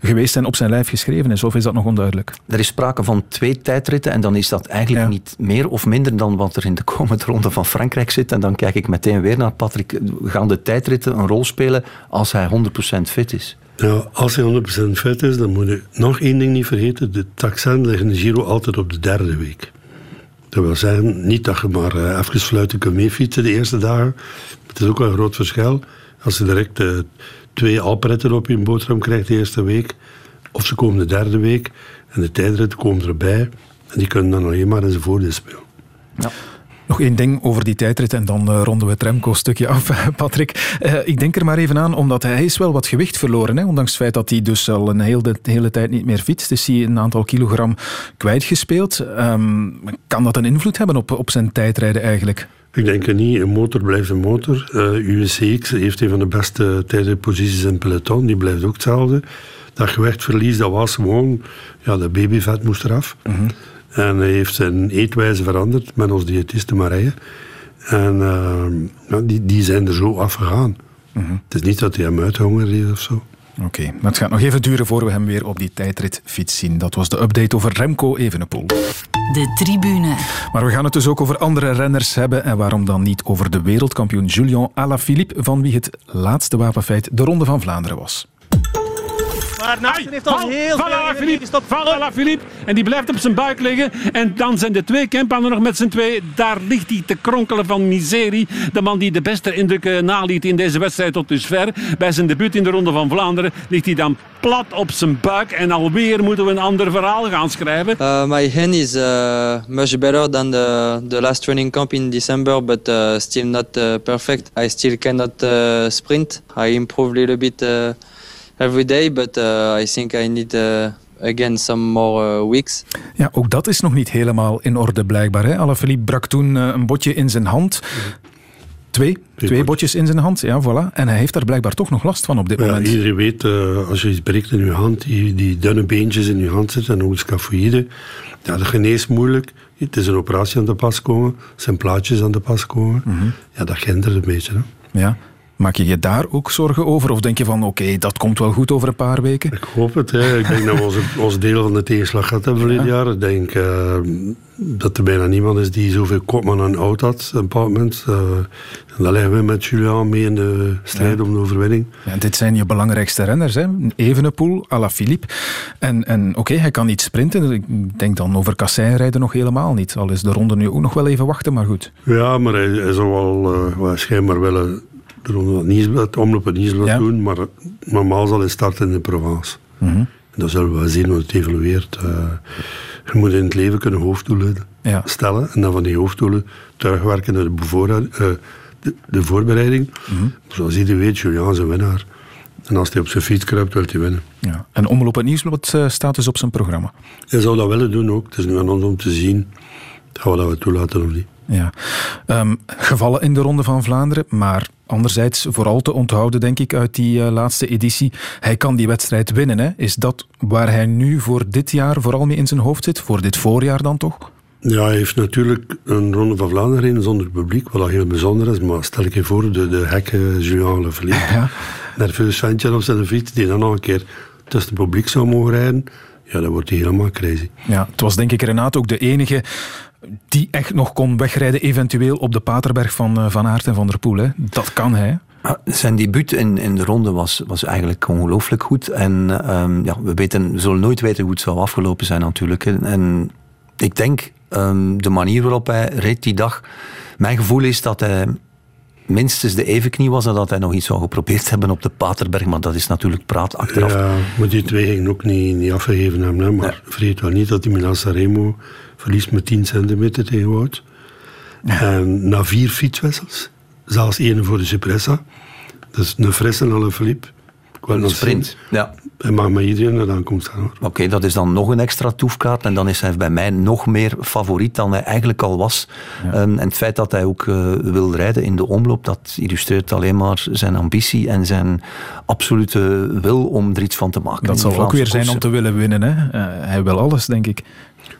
geweest zijn, op zijn lijf geschreven is? Of is dat nog onduidelijk? Er is sprake van twee tijdritten en dan is dat eigenlijk ja. niet meer of minder dan wat er in de komende ronde van Frankrijk zit. En dan kijk ik meteen weer naar Patrick. Gaan de tijdritten een rol spelen als hij 100% fit is? Ja, als hij 100% fit is, dan moet je nog één ding niet vergeten. De taxen liggen de Giro altijd op de derde week. Dat wil zeggen, niet dat je maar uh, even fluiten kunt meefietsen de eerste dagen. Het is ook wel een groot verschil. Als je direct uh, twee alpretten op je boterham krijgt de eerste week, of ze komen de derde week en de tijdritten komen erbij, en die kunnen dan alleen maar in zijn voordeel spelen. Ja. Nog één ding over die tijdrit en dan uh, ronden we het Remco-stukje af, Patrick. Uh, ik denk er maar even aan, omdat hij is wel wat gewicht verloren. Hè? Ondanks het feit dat hij dus al een hele, hele tijd niet meer fietst, is hij een aantal kilogram kwijtgespeeld. Um, kan dat een invloed hebben op, op zijn tijdrijden eigenlijk? Ik denk het niet. Een motor blijft een motor. Uh, USCX heeft een van de beste tijdritposities in peloton. Die blijft ook hetzelfde. Dat gewichtverlies, dat was gewoon... Ja, de babyvet moest eraf. Mhm. En hij heeft zijn eetwijze veranderd met ons diëtiste Marije. En uh, ja, die, die zijn er zo afgegaan. Mhm. Het is niet dat hij hem uithongerd heeft of zo. Oké, okay, maar het gaat nog even duren voor we hem weer op die tijdritfiets zien. Dat was de update over Remco Evenepoel. De tribune. Maar we gaan het dus ook over andere renners hebben. En waarom dan niet over de wereldkampioen Julian Alaphilippe, van wie het laatste wapenfeit de Ronde van Vlaanderen was. Maar Nachten heeft al heel veel Van Alaphilippe. En die blijft op zijn buik liggen. En dan zijn de twee Kempanen nog met z'n twee. Daar ligt hij te kronkelen van miserie. De man die de beste indruk naliet in deze wedstrijd tot dusver. Bij zijn debuut in de Ronde van Vlaanderen ligt hij dan plat op zijn buik. En alweer moeten we een ander verhaal gaan schrijven. Uh, my hand is uh, much better than the, the last training camp in December. But uh, still not uh, perfect. I still cannot uh, sprint. I improve a little bit... Every day, but uh, I think I need uh, again some more uh, weeks. Ja, ook dat is nog niet helemaal in orde blijkbaar. Hè? Alaphilippe brak toen een botje in zijn hand. Twee, twee botjes in zijn hand, ja, voilà. En hij heeft daar blijkbaar toch nog last van op dit ja, moment. Iedereen weet, uh, als je iets breekt in je hand, die, die dunne beentjes in je hand zitten, en ook scafoïde, ja, dat geneest moeilijk. Het is een operatie aan de pas komen, zijn plaatjes aan de pas komen. Mm -hmm. Ja, dat hindert een beetje. Hè. Ja. Maak je je daar ook zorgen over? Of denk je van, oké, okay, dat komt wel goed over een paar weken? Ik hoop het. Hè. Ik denk dat we onze, ons deel van de tegenslag gehad hebben verleden ja. jaar. Ik denk uh, dat er bijna niemand is die zoveel kopman aan oud had op een bepaald moment. Uh, en dan leggen we met Julian mee in de strijd ja. om de overwinning. Ja, dit zijn je belangrijkste renners. Hè? Evenepoel, Alaphilippe. En, en oké, okay, hij kan niet sprinten. Ik denk dan over Kassein rijden nog helemaal niet. Al is de ronde nu ook nog wel even wachten, maar goed. Ja, maar hij, hij zou wel uh, waarschijnlijk willen de ronde het omloop het Nieuwsblad ja. doen, maar normaal zal hij starten in de Provence. Mm -hmm. En dan zullen we zien hoe het evolueert. Uh, je moet in het leven kunnen hoofddoelen ja. stellen en dan van die hoofddoelen terugwerken naar de, uh, de, de voorbereiding. Mm -hmm. Zoals iedereen weet, Julian is een winnaar. En als hij op zijn fiets kruipt, wil hij winnen. Ja. En Omloop het Nieuwsblad uh, staat dus op zijn programma. Hij zou dat willen doen ook. Het is nu aan ons om te zien gaan we dat we toelaten of niet. Ja. Um, gevallen in de Ronde van Vlaanderen, maar anderzijds vooral te onthouden, denk ik, uit die uh, laatste editie. Hij kan die wedstrijd winnen. Hè? Is dat waar hij nu voor dit jaar vooral mee in zijn hoofd zit? Voor dit voorjaar dan toch? Ja, hij heeft natuurlijk een Ronde van Vlaanderen zonder publiek, wat heel bijzonder is. Maar stel ik je voor, de, de gekke Julian Lefevre, ja. nerveus ventje op zijn fiets, die dan nog een keer tussen het publiek zou mogen rijden. Ja, dan wordt hij helemaal crazy. Ja, het was denk ik Renaat ook de enige die echt nog kon wegrijden, eventueel op de Paterberg van Van Aert en Van der Poel. Hè. Dat kan hij. Zijn debuut in, in de ronde was, was eigenlijk ongelooflijk goed. En um, ja, we, weten, we zullen nooit weten hoe het zou afgelopen zijn natuurlijk. En ik denk, um, de manier waarop hij reed die dag... Mijn gevoel is dat hij minstens de evenknie was en dat hij nog iets zou geprobeerd hebben op de Paterberg. Maar dat is natuurlijk praat achteraf. Ja, maar die twee gingen ook niet, niet afgegeven hebben. Hè. Maar vergeet wel niet dat hij met Sanremo verliest met 10 centimeter tegen Wout. En na vier fietswissels, zelfs één voor de Cipressa, dus een frisse en een Philippe. Een sprint, ja. Hij mag met iedereen naar de aankomst gaan. Oké, dat is dan nog een extra toefkaart. En dan is hij bij mij nog meer favoriet dan hij eigenlijk al was. Ehm, en het feit dat hij ook uh, wil rijden in de omloop, dat illustreert alleen maar zijn ambitie en zijn absolute wil om er iets van te maken. Dat zal ook weer zijn om te willen winnen. Hè? Uh, hij wil alles, denk ik.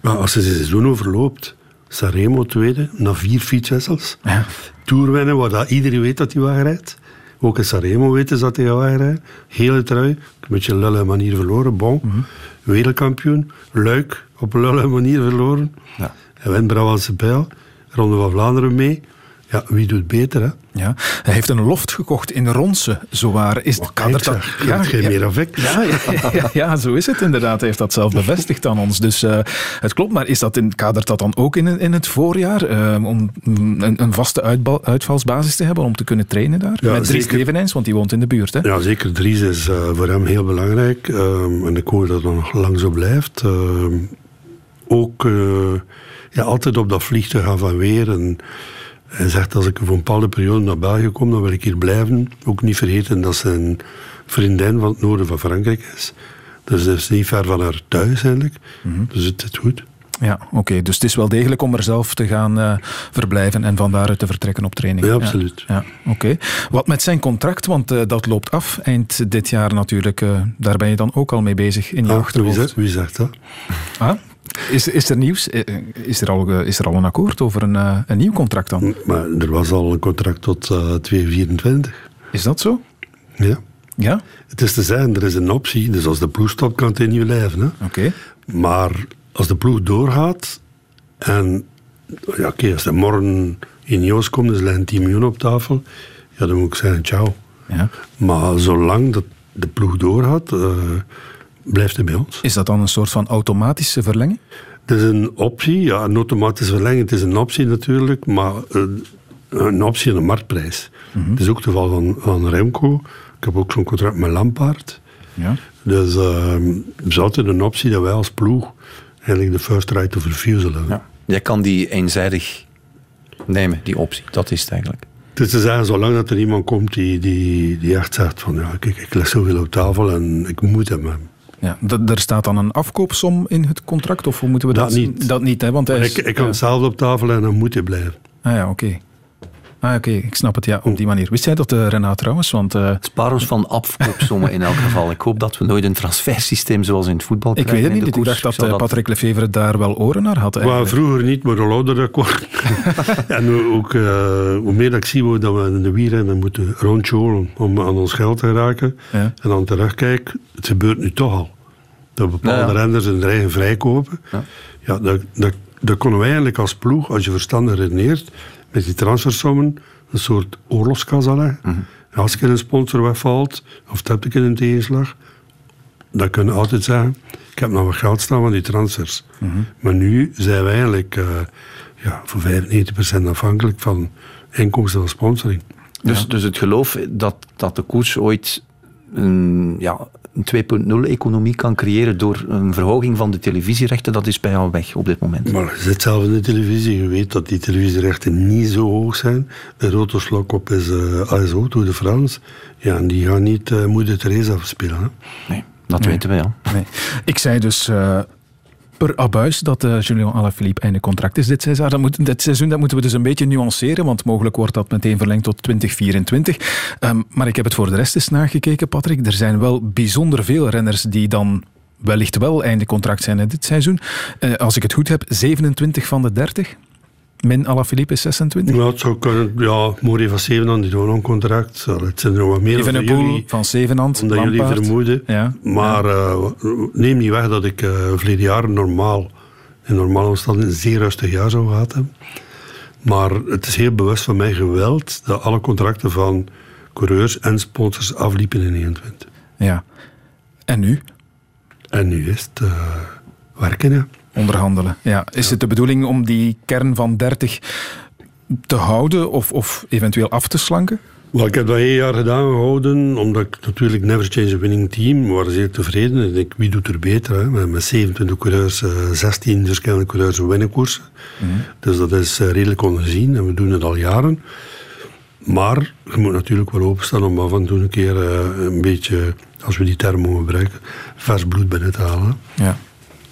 Maar als zijn seizoen overloopt, Sanremo tweede, na vier fietswissels. Ja. Tour winnen, waar dat iedereen weet dat hij wegrijdt. Ook in Sanremo weten ze dat hij wegrijdt. Hele trui, een beetje een lulle manier verloren. Bon, mm -hmm. wereldkampioen. Luik, op een lulle manier verloren. Ja. Hij wint Brabantse Pijl. Ronde van Vlaanderen mee. Ja, wie doet beter, hè? Ja, hij heeft een loft gekocht in Ronse, zowaar. Is, kadert dat, ja, geen ja, meer effect. Ja, ja, ja, zo is het inderdaad. Hij heeft dat zelf bevestigd aan ons. Dus uh, het klopt, maar is dat in, kadert dat dan ook in, in het voorjaar? Uh, om een, een vaste uitbal, uitvalsbasis te hebben om te kunnen trainen daar? Met Dries Levenijns, want die woont in de buurt. Hè? Ja, zeker. Dries is uh, voor hem heel belangrijk. en ik hoor dat het nog lang zo blijft. ook ja, altijd op dat vliegtuig gaan van weer. En, hij zegt, als ik voor een bepaalde periode naar België kom, dan wil ik hier blijven. Ook niet vergeten dat zijn vriendin van het noorden van Frankrijk is. Dus dat is niet ver van haar thuis eigenlijk. Mm -hmm. Dus het is goed. Ja, oké. Dus het is wel degelijk om er zelf te gaan uh, verblijven en van daaruit te vertrekken op training. Ja, absoluut. Ja, ja oké. Wat met zijn contract, want uh, dat loopt af eind dit jaar natuurlijk. Uh, daar ben je dan ook al mee bezig in je ah, achterhoofd. Wie zegt, wie zegt dat? Ah? Is, is er nieuws? Is er al, is er al een akkoord over een, een nieuw contract dan? Maar er was al een contract tot uh, 2024. Is dat zo? Ja. Ja? Het is te zeggen, er is een optie. Dus als de ploeg stopt, kan het niet blijven. Oké. Okay. Maar als de ploeg doorgaat en ja, oké, als er morgen in Joos komt, dus leggen 10 miljoen op tafel, ja, dan moet ik zeggen, ciao. Ja. Maar zolang dat de ploeg doorgaat, uh, blijft hij bij ons. Is dat dan een soort van automatische verlenging? Het is een optie, ja, een automatische verlenging. Het is een optie natuurlijk, maar uh, een optie en een marktprijs. Mm -hmm. Het is ook het geval van, van Remco. Ik heb ook zo'n contract met Lampaard. Ja. Dus uh, het is altijd een optie dat wij als ploeg eigenlijk de first right of refusal hebben. Ja. Jij kan die eenzijdig nemen, die optie. Dat is het eigenlijk. Het is te zeggen, zolang dat er iemand komt die, die, die echt zegt van ja, kijk, ik leg zoveel op tafel en ik moet hem hebben. Ja, er staat dan een afkoopsom in het contract? Of hoe moeten we dat, dat niet? Dat niet, hè? Want hij is, ik, ik kan het zelf op tafel en dan moet hij blijven. Ah ja, oké. Okay. Ah, oké, ik snap het, ja, op die manier. Wist jij dat, uh, Renaat, trouwens? Want, uh... Spaar ons van afkoopsommen in elk geval. Ik hoop dat we nooit een transfersysteem zoals in het voetbal Ik weet het niet, ik dacht dat, uh, Patrick Lefevre daar wel oren naar had. Maar vroeger niet, maar hoe ouder dat kwart. en ook, hoe meer dat ik zie dat we in de wielrennen moeten rondjolen om aan ons geld te raken. Ja. En dan terugkijk, het gebeurt nu toch al. Dat bepaalde ja, renners hun eigen vrijkopen. Ja, ja dat, dat, dat konden wij eigenlijk als ploeg, als je verstandig redeneert, met die transfersommen een soort oorlogskas. Mhm. En als ik een sponsor wegvalt, of heb ik een tegenslag, dan kunnen we altijd zeggen, ik heb nog wat geld staan van die transfers. Mhm. Maar nu zijn we eigenlijk uh, ja, voor 95% afhankelijk van inkomsten van sponsoring. Dus, ja. dus het geloof dat, dat de koers ooit een, ja, een 2.0-economie kan creëren door een verhoging van de televisierechten, dat is bij jou weg op dit moment. Maar je zit zelf in de televisie, je weet dat die televisierechten niet zo hoog zijn. De rotoslok op is uh, ASO, Tour de France. Ja, en die gaan niet uh, Moeder Teresa spelen. Hè? Nee, dat nee. weten we, ja. Nee. Ik zei dus... Uh per abuis dat uh, Julien Alaphilippe einde contract is dit seizoen. Dat, moet, dit seizoen. dat moeten we dus een beetje nuanceren, want mogelijk wordt dat meteen verlengd tot 2024. Um, maar ik heb het voor de rest eens nagekeken, Patrick. Er zijn wel bijzonder veel renners die dan wellicht wel einde contract zijn in dit seizoen. Uh, als ik het goed heb, 27 van de 30. Min Alaphilippe is 26? Ja, het zou kunnen. Ja, Mori van Zevenand, die doen een contract. Het zijn er nog wat meer Even jullie, van Zevenand, Omdat Lampaard. jullie vermoeden. Ja. Maar uh, neem niet weg dat ik uh, verleden jaar normaal, in normale omstandigheden, een zeer rustig jaar zou gehad hebben. Maar het is heel bewust van mij geweld dat alle contracten van coureurs en sponsors afliepen in 21. Ja. En nu? En nu is het uh, werken, ja. Onderhandelen, ja. Is ja. het de bedoeling om die kern van 30 te houden of, of eventueel af te slanken? Wel, ik heb dat één jaar gedaan gehouden, omdat ik natuurlijk Never Change a Winning Team, waren zeer tevreden. Ik denk, wie doet er beter? Hè? Met 27 coureurs, 16 verschillende coureurs winnen koersen. Mhm. Dus dat is redelijk ongezien en we doen het al jaren. Maar je moet natuurlijk wel openstaan om af en toe een keer een beetje, als we die term mogen gebruiken, vers bloed binnen te halen. Ja.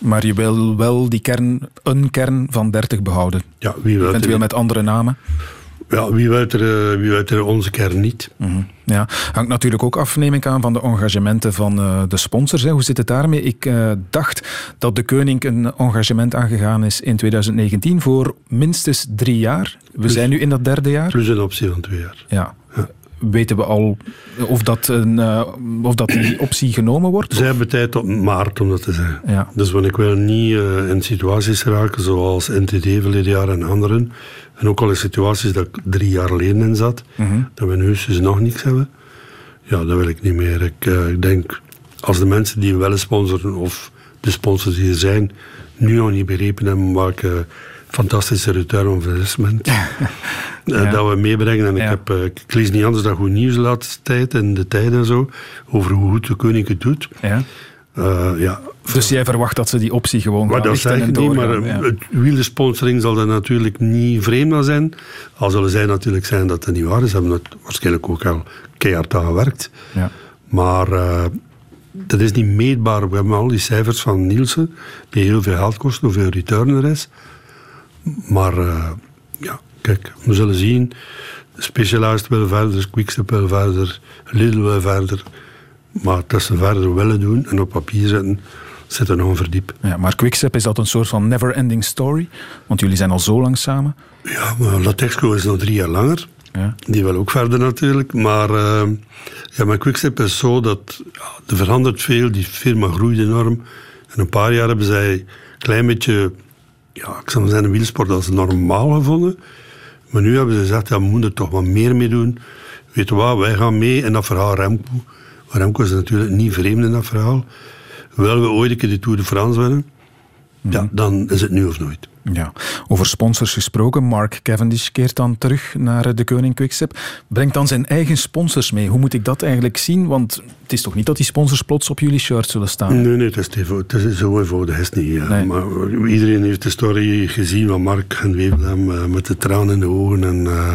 Maar je wil wel die kern, een kern van 30 behouden. Ja, wie wil Eventueel met andere namen. Ja, wie weet er, wie weet er onze kern niet. Mm Ja, hangt natuurlijk ook af, neem ik aan, van de engagementen van uh, de sponsors. Hè. Hoe zit het daarmee? Ik uh, dacht dat de Koning een engagement aangegaan is in 2019 voor minstens drie jaar. We plus, zijn nu in dat derde jaar. Plus een optie van twee jaar. Ja. ja weten we al of dat, een, uh, of dat die optie genomen wordt? Zij hebben tijd tot maart om dat te zeggen. Ja. Dus want ik wil niet uh, in situaties raken zoals NTD verleden jaar en anderen. En ook al in situaties dat ik drie jaar geleden in zat, Mhm. mm -hmm. dat we nu dus nog niks hebben. Ja, dat wil ik niet meer. Ik, uh, ik denk, als de mensen die wel sponsoren of de sponsors die er zijn, nu nog niet begrepen hebben welke fantastische return on investment ja. dat we meebrengen. En ik, Ja. heb, eh, ik lees niet anders dan goed nieuws de laatste tijd en de tijd en zo, over hoe goed de koning het doet. Ja. Uh, ja. Dus jij verwacht dat ze die optie gewoon Maar gaan dat lichten zeg en ik niet, maar ja. het wielersponsoring zal er natuurlijk niet vreemd aan zijn. Al zullen zij natuurlijk zijn dat het niet waar is. Ze hebben het waarschijnlijk ook al keihard aan gewerkt. Ja. Maar uh, dat is niet meetbaar. We hebben al die cijfers van Nielsen, die heel veel geld kosten, hoeveel return er is. Maar uh, ja, kijk, we zullen zien. Specialized wil verder, Quickstep wil verder, Lidl wil verder. Maar dat ze verder willen doen en op papier zetten, zit er nog een verdiep. Ja, maar Quickstep, is dat een soort van never-ending story? Want jullie zijn al zo lang samen. Ja, maar Latexco is nog drie jaar langer. Ja. Die wil ook verder natuurlijk. Maar uh, ja, met Quickstep is zo dat ja, er verandert veel. Die firma groeit enorm. En een paar jaar hebben zij een klein beetje, ja, ik zou zeggen, wielsport als normaal gevonden. Maar nu hebben ze gezegd, ja, we moeten toch wat meer mee doen. Weet je wat, wij gaan mee in dat verhaal Remco. Remco is natuurlijk niet vreemd in dat verhaal. Willen we ooit een keer de Tour de France winnen? Ja, dan is het nu of nooit. Ja, over sponsors gesproken. Mark Cavendish keert dan terug naar de Koning Quickstep. Brengt dan zijn eigen sponsors mee. Hoe moet ik dat eigenlijk zien? Want het is toch niet dat die sponsors plots op jullie shirt zullen staan? Nee, nee, het is, te, het is zo eenvoudig is niet. Ja. Nee. Maar iedereen heeft de story gezien van Mark en Wevelem uh, met de tranen in de ogen. En uh,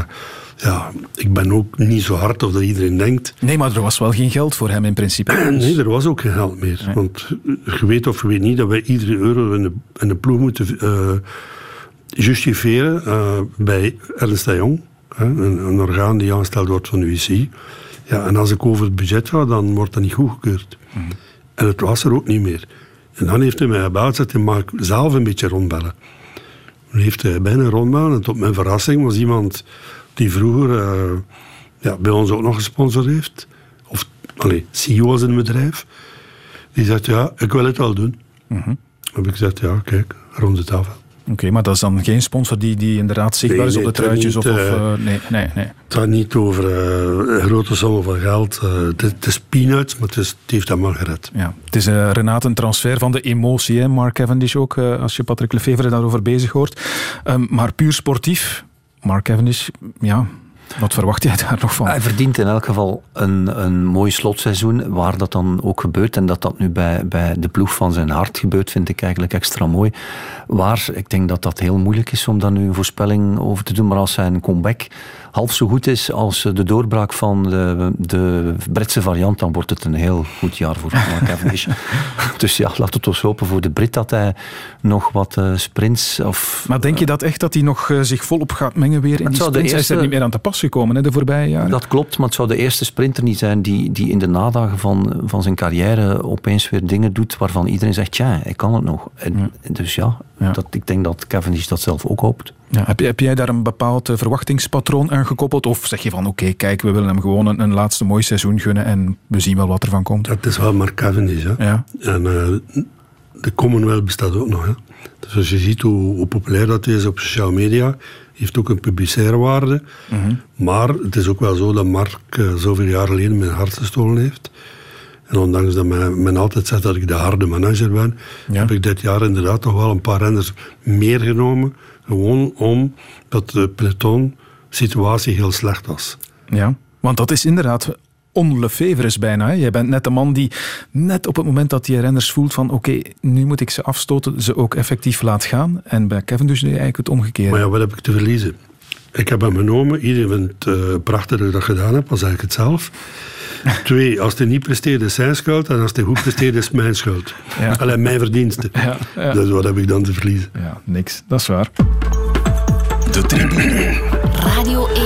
ja, ik ben ook niet zo hard of dat iedereen denkt. Nee, maar er was wel geen geld voor hem in principe. Nee, er was ook geen geld meer. Nee. Want je weet of je weet niet dat wij iedere euro in de, in de ploeg moeten uh, justiferen uh, bij Ernst de Jong. Een, een, orgaan die aangesteld wordt van de UC. Ja, en als ik over het budget ga, dan wordt dat niet goedgekeurd. Mhm. Mm. En het was er ook niet meer. En dan heeft hij mij gebeld, zegt hij, mag zelf een beetje rondbellen? Dan heeft hij bijna rondbellen en tot mijn verrassing was iemand die vroeger uh, ja, bij ons ook nog gesponsord heeft. Of, allee, CEO was in een bedrijf. Die zegt, ja, ik wil het wel doen. Mm -hmm. heb ik gezegd, ja, kijk, rond het af. Oké, okay, maar dat is dan geen sponsor die, die inderdaad zichtbaar nee, is op de truitjes? Niet, of, of uh, nee, nee, nee. Het gaat niet over uh, grote sommen van geld. Uh, het, het, is peanuts, maar het, is, het heeft dat maar gered. Ja, het is Renate een transfer van de emotie, hè? Mark Cavendish ook, als je Patrick Lefevre daarover bezig hoort. Um, maar puur sportief, Mark Cavendish, ja, wat verwacht jij daar nog van? Hij verdient in elk geval een, een mooi slotseizoen. Waar dat dan ook gebeurt. En dat dat nu bij, bij de ploeg van zijn hart gebeurt, vind ik eigenlijk extra mooi. Waar, ik denk dat dat heel moeilijk is om daar nu een voorspelling over te doen. Maar als zijn comeback half zo goed is als de doorbraak van de, de Britse variant, dan wordt het een heel goed jaar voor Cavendish. dus ja, laten we toch hopen voor de Brit dat hij nog wat uh, sprints of... Maar denk je dat echt dat hij nog zich volop gaat mengen weer in het die sprints? Eerste, hij is er niet meer aan te pas gekomen hè, de voorbije jaren. Dat klopt, maar het zou de eerste sprinter niet zijn die, die in de nadagen van, van zijn carrière opeens weer dingen doet waarvan iedereen zegt, ja, ik kan het nog. En, ja. Dus ja, ja. Dat, ik denk dat Cavendish dat zelf ook hoopt. Ja, heb, heb, jij daar een bepaald uh, verwachtingspatroon aan gekoppeld? Of zeg je van, oké, okay, kijk, we willen hem gewoon een, een, laatste mooi seizoen gunnen en we zien wel wat er van komt? Dat is wel Mark Cavendish, hè. Ja. En uh, de Commonwealth bestaat ook nog, hè. Dus als je ziet hoe, hoe populair dat is op sociale media, heeft ook een publicaire waarde. Mhm. Mm -hmm. Maar het is ook wel zo dat Mark uh, zoveel jaar geleden mijn hart gestolen heeft. En ondanks dat men, men altijd zegt dat ik de harde manager ben, Ja. heb ik dit jaar inderdaad toch wel een paar renners meer genomen Gewoon omdat de peloton situatie heel slecht was. Ja, want dat is inderdaad onlefevre bijna. Hè? Jij bent net de man die net op het moment dat die renners voelt van oké, nu moet ik ze afstoten, ze ook effectief laat gaan. En bij Kevin dus eigenlijk het omgekeerde. Maar ja, wat heb ik te verliezen? Ik heb hem genomen. Iedereen vindt het uh, prachtig dat ik dat gedaan heb, was eigenlijk het zelf. Twee, als hij niet presteert is zijn schuld. En als hij goed presteert is mijn schuld. Ja. Alleen mijn verdiensten. Ja, ja. Dus wat heb ik dan te verliezen? Ja, niks. Dat is waar. De tribune. Radio 1.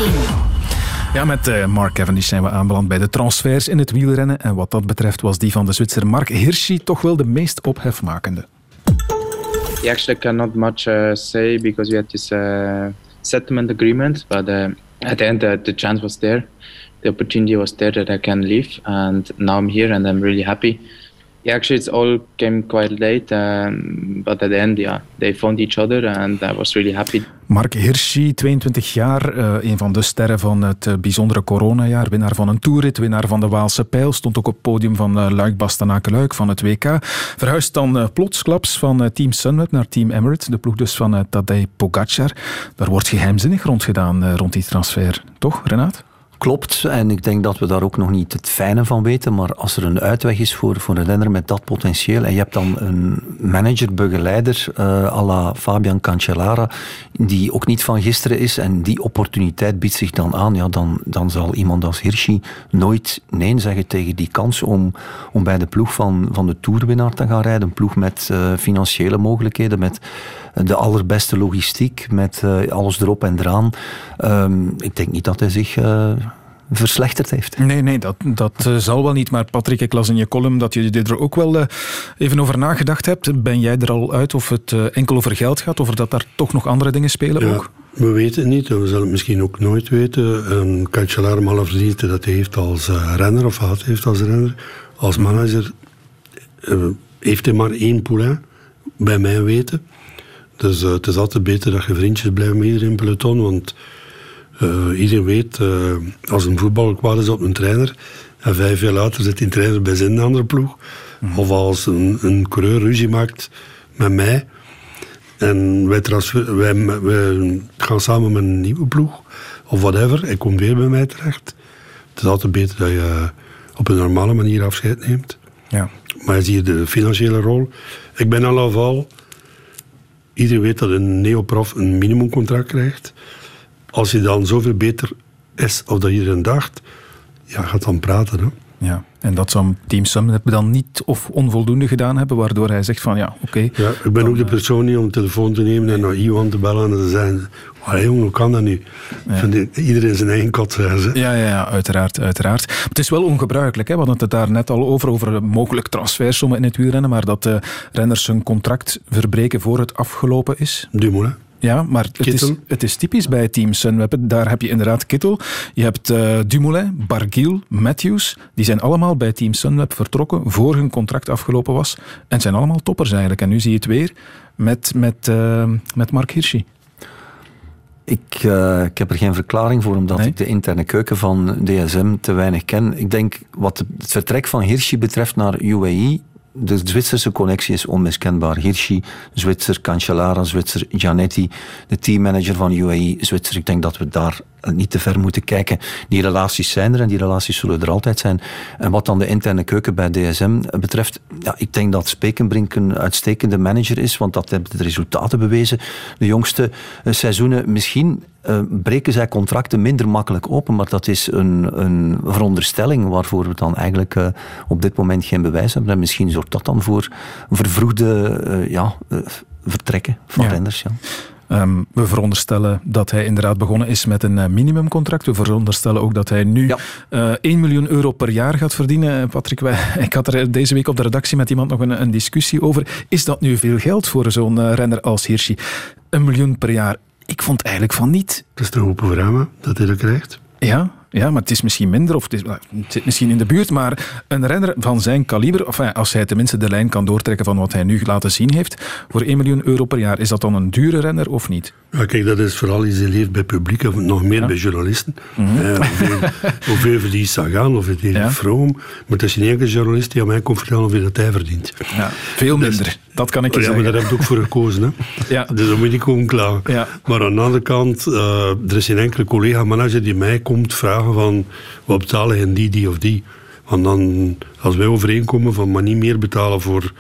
Ja, met uh, Mark Cavendish zijn we aanbeland bij de transfers in het wielrennen. En wat dat betreft was die van de Zwitser Mark Hirschi toch wel de meest ophefmakende. Yeah, actually cannot much uh, say because we had this uh, settlement agreement, but uh, at the end the chance was there. The opportunity was there that I can leave, and now I'm here and I'm really happy. Yeah, actually, it's all came quite late, um, but at the end, yeah, they found each other and I was really happy. Mark Hirschi, 22 jaar, uh, een van de sterren van het uh, bijzondere coronajaar, winnaar van een toerrit, winnaar van de Waalse Pijl, stond ook op het podium van uh, Luik Bastenaken-Luik van het WK. Verhuisd dan plotsklaps van Team Sunweb naar Team Emirates, de ploeg dus van Tadej Pogacar. Daar wordt geheimzinnig rond gedaan rond die transfer, toch Renaat? Klopt, en ik denk dat we daar ook nog niet het fijne van weten. Maar als er een uitweg is voor, voor een renner met dat potentieel. en je hebt dan een manager, begeleider. Uh, à la Fabian Cancellara. die ook niet van gisteren is. en die opportuniteit biedt zich dan aan. Ja, dan, dan zal iemand als Hirschi nooit nee zeggen tegen die kans. om, om bij de ploeg van, van de toerwinnaar te gaan rijden. Een ploeg met uh, financiële mogelijkheden. met de allerbeste logistiek met uh, alles erop en eraan. Um, ik denk niet dat hij zich uh, verslechterd heeft. Nee, nee, dat, dat uh, zal wel niet. Maar Patrick, ik las in je column dat je er ook wel even over nagedacht hebt. Ben jij er al uit of het enkel over geld gaat, of dat daar toch nog andere dingen spelen ja, ook? We weten het niet, we zullen het misschien ook nooit weten. Um, Cancellara alle verdiensten dat hij heeft als renner, of had heeft als renner. Als manager heeft hij maar één poulain, bij mijn weten. Dus uh, het is altijd beter dat je vriendjes blijft met iedereen in peloton. Want uh, iedereen weet, uh, als een voetballer kwaad is op een trainer. En vijf jaar later zit die trainer bij zijn andere ploeg. Mm. Of als een, een coureur ruzie maakt met mij. En wij, wij, wij, gaan samen met een nieuwe ploeg. Of whatever. Hij komt weer bij mij terecht. Het is altijd beter dat je op een normale manier afscheid neemt. Ja. Maar je ziet de financiële rol. Ik ben al afval iedereen weet dat een neoprof een minimumcontract krijgt. Als je dan zoveel beter is of dat iedereen dacht, ja, gaat dan praten. Hè. Ja, en dat zou Team Summit dan niet of onvoldoende gedaan hebben, waardoor hij zegt van ja, oké. ja, ik ben ook de persoon niet om de telefoon te nemen en naar Iwan te bellen en te zeggen, maar jongen, hoe kan dat nu? Ja. Iedereen zijn eigen kat zeggen. Ja, ja, ja, uiteraard, uiteraard. Het is wel ongebruikelijk, hè? we hadden het daar net al over, over mogelijk transfersommen in het wielrennen, maar dat de renners hun contract verbreken voor het afgelopen is. Dumoulin. Ja, maar het is, het is, typisch bij Team Sunweb. Daar heb je inderdaad Kittel. Je hebt uh, Dumoulin, Barguil, Matthews. Die zijn allemaal bij Team Sunweb vertrokken voor hun contract afgelopen was. En zijn allemaal toppers eigenlijk. En nu zie je het weer met, met, uh, met Mark Hirschi. Ik, uh, ik heb er geen verklaring voor, omdat nee? ik de interne keuken van DSM te weinig ken. Ik denk, wat het vertrek van Hirschi betreft naar UAE, de Zwitserse connectie is onmiskenbaar. Hirschi, Zwitser, Cancellara, Zwitser, Gianetti, de teammanager van UAE, Zwitser. Ik denk dat we daar niet te ver moeten kijken. Die relaties zijn er en die relaties zullen er altijd zijn. En wat dan de interne keuken bij DSM betreft, ja, ik denk dat Spekenbrink een uitstekende manager is, want dat hebben de resultaten bewezen. De jongste eh, seizoenen, misschien uh, breken zij contracten minder makkelijk open, maar dat is een, een veronderstelling waarvoor we dan eigenlijk uh, op dit moment geen bewijs hebben. En misschien zorgt dat dan voor vervroegde uh, ja, vertrekken van ja. Ja. Um, we veronderstellen dat hij inderdaad begonnen is met een minimumcontract. We veronderstellen ook dat hij nu ja. uh, 1 miljoen euro per jaar gaat verdienen. Patrick, wij, ik had er deze week op de redactie met iemand nog een, een discussie over. Is dat nu veel geld voor zo'n uh, renner als Hirschi? Een miljoen per jaar. Ik vond eigenlijk van niet. Dat is open voor hem, dat hij dat krijgt. Ja, Ja, maar het is misschien minder, of het, is, het zit misschien in de buurt, maar een renner van zijn kaliber, of als hij tenminste de lijn kan doortrekken van wat hij nu laten zien heeft, voor 1 miljoen euro per jaar, is dat dan een dure renner of niet? Ja, kijk, dat is vooral isoleerd bij publiek, of nog meer bij journalisten. Mm -hmm. eh, hoeveel, hoeveel verdient Sagan, of het ja. Vroom, maar het is geen enkele journalist die aan mij komt vertellen hoeveel dat hij verdient. Ja, veel minder, dus, dat kan ik je ja, zeggen. maar daar heb ik ook voor gekozen. Hè. Ja. Dus dan moet ik gewoon klaar. Ja. Maar aan de andere kant, uh, er is geen enkele collega-manager die mij komt vragen van wat betalen en die, die of die. Want dan, als wij overeenkomen van maar niet meer betalen voor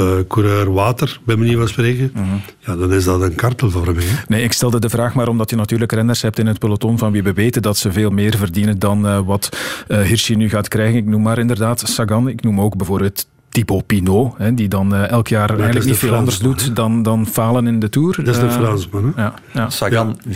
uh, coureur water, bij manier van spreken, Mhm. ja, dan is dat een kartelvorming. Hè? Nee, ik stelde de vraag maar omdat je natuurlijk renners hebt in het peloton van wie we weten dat ze veel meer verdienen dan uh, wat uh, Hirschi nu gaat krijgen. Ik noem maar inderdaad Sagan, ik noem ook bijvoorbeeld Thibaut Pinot, hè, die dan uh, elk jaar eigenlijk niet veel anders doet dan, dan falen in de Tour. Dat is de Uh, Fransman. Hè? Ja, ja. Sagan, 4,5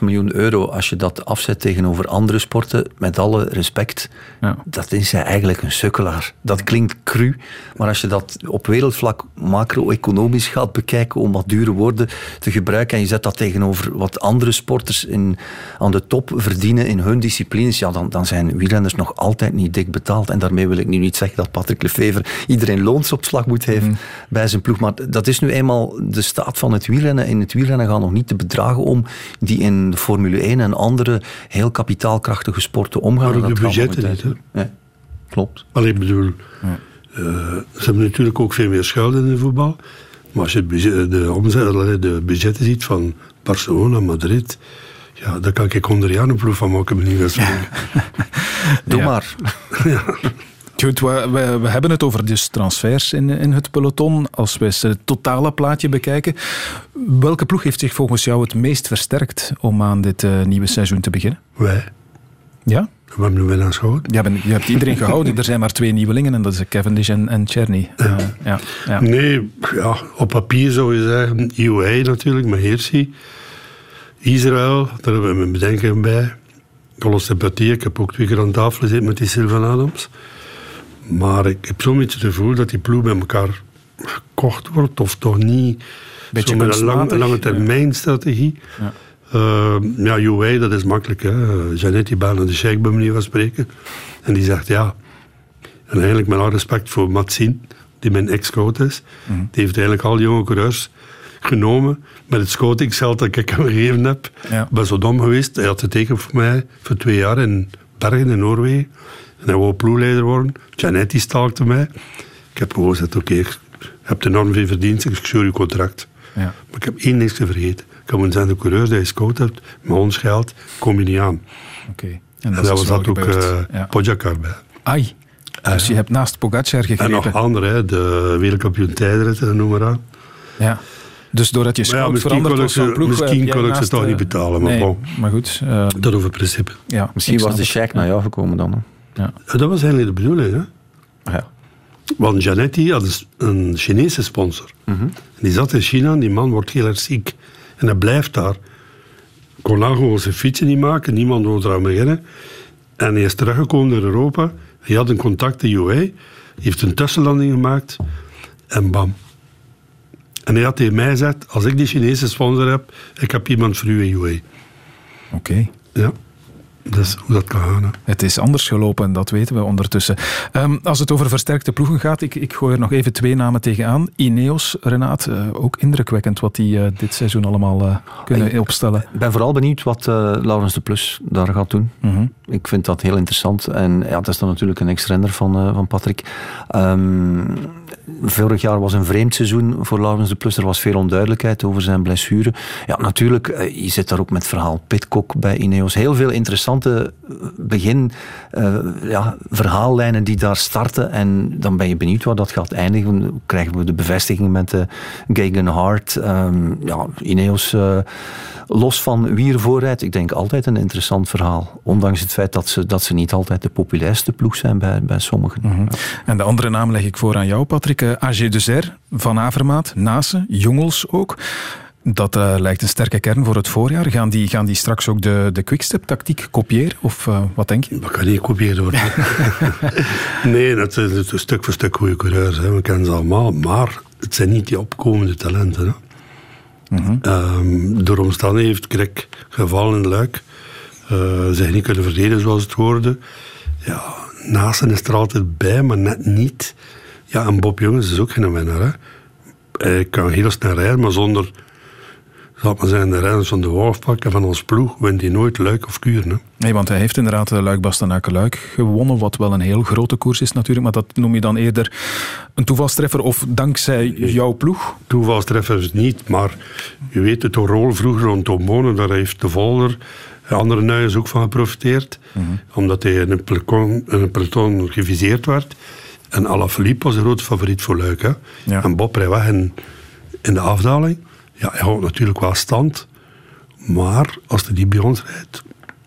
miljoen euro. Als je dat afzet tegenover andere sporten, met alle respect, Ja. dat is hij eigenlijk een sukkelaar. Dat klinkt cru, maar als je dat op wereldvlak macro-economisch gaat bekijken, om wat dure woorden te gebruiken, en je zet dat tegenover wat andere sporters in, aan de top verdienen in hun disciplines, ja, dan, dan zijn wielrenners nog altijd niet dik betaald. En daarmee wil ik nu niet zeggen dat Patrick Lefevre iedereen loonsopslag moet geven bij zijn ploeg. Maar dat is nu eenmaal de staat van het wielrennen. In het wielrennen gaan nog niet de bedragen om die in de Formule 1 en andere heel kapitaalkrachtige sporten omgaan. Maar ook Dat de budgetten niet. Nee, klopt. Alleen ik bedoel, uh, ze hebben natuurlijk ook veel meer schulden in de voetbal. Maar als je het budget, de, omzet, de budgetten ziet van Barcelona, Madrid, ja, daar kan ik jaar een ploeg van maken, meneer. Doe Ja. maar. Goed, we, we, we hebben het over dus transfers in, in het peloton. Als we eens het totale plaatje bekijken. Welke ploeg heeft zich volgens jou het meest versterkt om aan dit eh, nieuwe seizoen te beginnen? Wij, Ja? we hebben nu winnaars gehouden. Je hebt, je hebt iedereen gehouden. Er zijn maar twee nieuwelingen en dat is Cavendish en, en Cherny. Eh, ja, ja. Nee, ja, op papier zou je zeggen, IOI natuurlijk, met Heersi. Israël, daar hebben we mijn bedenken bij. Alle sympathie, ik heb ook twee keer aan tafel gezeten met die Sylvan Adams. Maar ik heb zo'n beetje het gevoel dat die ploeg bij elkaar gekocht wordt, of toch niet Beetje zo met een lang, lange termijn strategie. Ja. Uh, ja, dat is makkelijk. Hè. Janet, die baan de sheik bij manier van spreken. En die zegt ja. En eigenlijk met alle respect voor Matsin, die mijn ex-scout is. Mhm. Die heeft eigenlijk al die jonge coureurs genomen met het scoutingcel dat ik hem gegeven heb. Ja. Ben zo dom geweest. Hij had getekend voor mij voor twee jaar in Bergen in Noorwegen. En hij wou ploegleider worden. Janet die stalkte mij. Ik heb gewoon gezegd, oké, je hebt enorm veel verdiend, ik scheur je contract. Ja. Maar ik heb één niks te vergeten. Ik heb zijn de coureurs die je scout hebt, met ons geld, kom je niet aan. Oké. En, is was dat ook uh, ja. Pogacar bij. Ai. Dus je hebt naast Pogacar gegrepen. En nog andere, hè, de wereldkampioen tijdritten, noem maar aan. Ja. Dus doordat je ja, scout misschien veranderd kon was van ploeg... misschien kon ik ze toch eh, niet betalen, maar nee, bon. Maar goed. eh, Dat over principe. ja, Misschien was de sheik naar jou gekomen dan. Hè? Ja. Ja, Dat was eigenlijk de bedoeling. Hè? Ja. Want Janetti had een Chinese sponsor. Die zat in China en die man wordt heel erg ziek. En hij blijft daar. Kon nou gewoon zijn fietsen niet maken, niemand wilde eraan beginnen. En hij is teruggekomen naar Europa. Hij had een contact in UA. Hij heeft een tussenlanding gemaakt. En bam. En hij had tegen mij gezegd, als ik die Chinese sponsor heb, ik heb iemand voor u in UA. Oké. Ja. Dat is hoe dat kan gaan. Hè. Het is anders gelopen, dat weten we ondertussen. Ehm, als het over versterkte ploegen gaat, ik, ik gooi er nog even twee namen tegenaan. Ineos, Renaat, eh, ook indrukwekkend wat die eh, dit seizoen allemaal eh, kunnen opstellen. Ik ben vooral benieuwd wat eh Laurens de Plus daar gaat doen. Mhm. Ik vind dat heel interessant. En ja, dat is dan natuurlijk een ex-renner van, van Patrick. Ehm, vorig jaar was een vreemd seizoen voor Laurens de Plus. Er was veel onduidelijkheid over zijn blessure. Ja, natuurlijk, eh, je zit daar ook met verhaal Pitcock bij Ineos. Heel veel interessante eh, begin eh, ja, verhaallijnen die daar starten. En dan ben je benieuwd waar dat gaat eindigen. Krijgen we de bevestiging met de Gagan Hart. Ehm, ja, Ineos... los van wie er voorrijdt, ik denk altijd een interessant verhaal. Ondanks het feit dat ze, dat ze niet altijd de populairste ploeg zijn bij, bij sommigen. Mhm. En de andere naam leg ik voor aan jou, Patrick. AG de Zer, Van Avermaat, Nase, Jongels ook. Dat uh, lijkt een sterke kern voor het voorjaar. Gaan die, gaan die straks ook de, de quickstep-tactiek kopiëren? Of uh, wat denk je? Dat kan niet kopiëren worden. nee, dat is, dat is stuk voor stuk goede coureurs. Hè. We kennen ze allemaal. Maar het zijn niet die opkomende talenten. Hè. Mm -hmm. um, door omstandigheden heeft Krek gevallen in Luik. Uh, zich niet kunnen verdedigen zoals het hoorde. Ja, Naasten is er altijd bij, maar net niet. Ja, en Bob Jongens is ook geen winnaar. Hè. Hij kan heel snel rijden, maar zonder zal maar zijn, de renners van de Wolfpakken van ons ploeg wint hij nooit Luik of Kuren. Nee, want hij heeft inderdaad eh, Luik Bastenaken Luik gewonnen, wat wel een heel grote koers is natuurlijk, maar dat noem je dan eerder een toevalstreffer of dankzij jouw ploeg? Toevalstreffer niet, maar je weet het rol vroeger rond Bonen, daar heeft de Volder andere nuiers ook van geprofiteerd, mhm. omdat hij in een peloton, een peloton geviseerd werd. En Alaphilippe was een grote favoriet voor Luik. Hè? En Bob rijdt weg in, in de afdaling. Ja, hij houdt natuurlijk wel stand. Maar als hij die bij ons rijdt,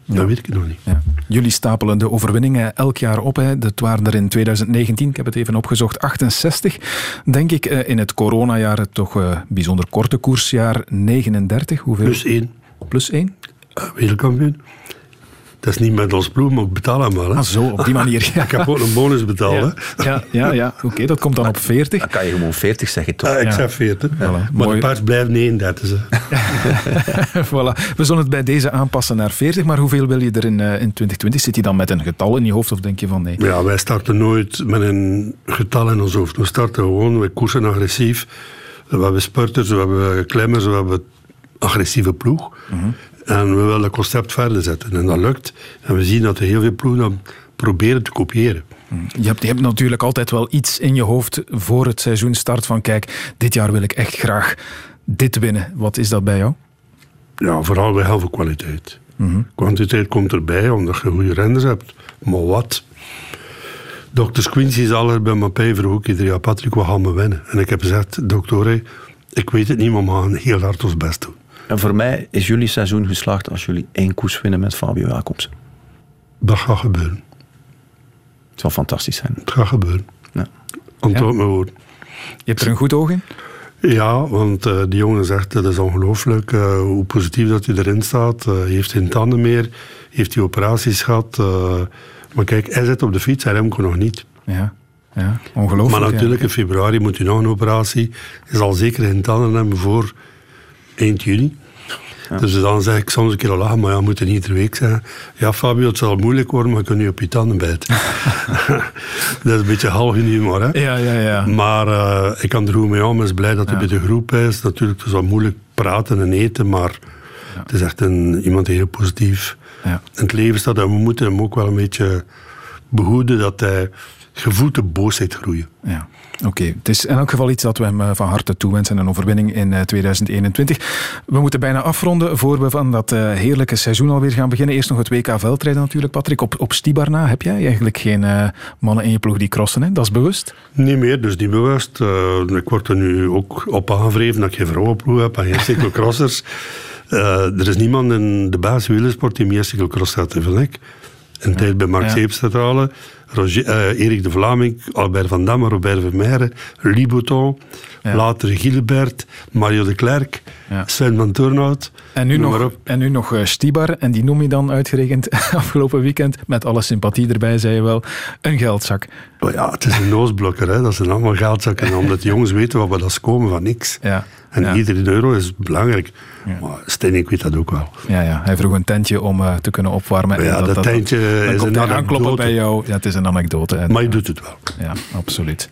dat weet ik nog niet. Ja. Jullie stapelen de overwinningen elk jaar op. Hè. Dat waren er in 2019, ik heb het even opgezocht, 68. Denk ik eh, in het coronajaar toch uh, bijzonder korte koersjaar 39. Hoeveel? Plus 1. Plus 1? Uh, eh, wereldkampioen. Dat is niet met ons ploeg, maar ik betaal hem wel. Hè. Ah, zo, op die manier. ik heb ook een bonus betaald. Ja, ja, ja, ja. oké, dat komt dan op 40. Dan kan je gewoon 40 zeggen, toch? Uh, ik zeg 40. Voilà. Maar de paard blijft 39. voilà. We zullen het bij deze aanpassen naar 40, maar hoeveel wil je er in, uh, in 2020? Zit je dan met een getal in je hoofd of denk je van nee? Ja, wij starten nooit met een getal in ons hoofd. We starten gewoon, we koersen agressief. We hebben spurters, we hebben klemmers, we hebben agressieve ploeg. Mhm. En we willen het concept verder zetten. En dat lukt. En we zien dat er heel veel ploegen proberen te kopiëren. Je hebt, je hebt natuurlijk altijd wel iets in je hoofd voor het seizoen start van kijk, dit jaar wil ik echt graag dit winnen. Wat is dat bij jou? Ja, vooral bij heel veel kwaliteit. Mm Kwantiteit komt erbij omdat je goede renders hebt. Maar wat? Dr. Quincy zal er bij mijn vroeg ook ieder jaar, Patrick, we gaan me winnen. En ik heb gezegd, dokter, ik weet het niet, maar we gaan heel hard ons best doen. En voor mij is jullie seizoen geslaagd als jullie één koers winnen met Fabio Jacobsen. Dat gaat gebeuren. Het zal fantastisch zijn. Het gaat gebeuren. Ja. Antwoord ja. woord. Je hebt er een goed oog in? Ja, want uh, die jongen zegt dat is ongelooflijk uh, hoe positief dat hij erin staat. Uh, hij heeft geen tanden meer, heeft die operaties gehad. maar kijk, hij zit op de fiets, hij remt nog niet. Ja. Ja, ongelooflijk. Maar natuurlijk, in februari moet hij nog een operatie. Hij zal zeker geen tanden hebben voor eind juni. Dus dan zeg ik soms een keer al lachen, maar ja, we moeten niet iedere week zijn. Ja, Fabio, het zal moeilijk worden, maar je op je tanden bijten. dat is een beetje half in humor, hè? Ja, ja, ja. Maar uh, ik kan er goed mee om. Is blij dat hij bij de groep is. Natuurlijk, het is wel moeilijk praten en eten, maar het is echt een, iemand die heel positief in het leven staat. En we moeten hem ook wel een beetje behoeden dat hij gevoelt de boosheid groeien. Ja. Oké, het is in elk geval iets dat we hem eh, van harte toewensen. Een overwinning in 2021. Eh, we moeten bijna afronden voor we van dat eh, heerlijke seizoen alweer gaan beginnen. Eerst nog het WK veldrijden natuurlijk, Patrick. Op, op Stibarna heb jij eigenlijk geen mannen in je ploeg die crossen, hè? Dat is bewust? Niet meer, dus niet bewust. ik word er nu ook op aangevreven dat ik geen vrouwenploeg heb en geen cyclocrossers. er is niemand in de basis wielersport die meer cyclocross gaat, vind ik. Een tijd bij Mark ja. Roger, uh, Erik de Vlaming, Albert van Damme, Robert Vermeijeren, Libouton, later Gilbert, Mario de Klerk, ja. Sven van Turnhout. En nu nog, en nu nog uh, Stibar, en die noem je dan uitgerekend afgelopen weekend, met alle sympathie erbij, zei je wel, een geldzak. Oh ja, het is een noosblokker, hè. dat zijn allemaal geldzakken, omdat de jongens weten wat we dat komen van niks. Ja. En ja. iedere euro is belangrijk. Ja. Maar Stijn, weet dat ook wel. Ja, ja. Hij vroeg een tentje om uh, te kunnen opwarmen. Ja, dat, dat tentje dat, is een anekdote. bij jou. Ja, het is een anekdote. maar je doet het wel. Ja, absoluut.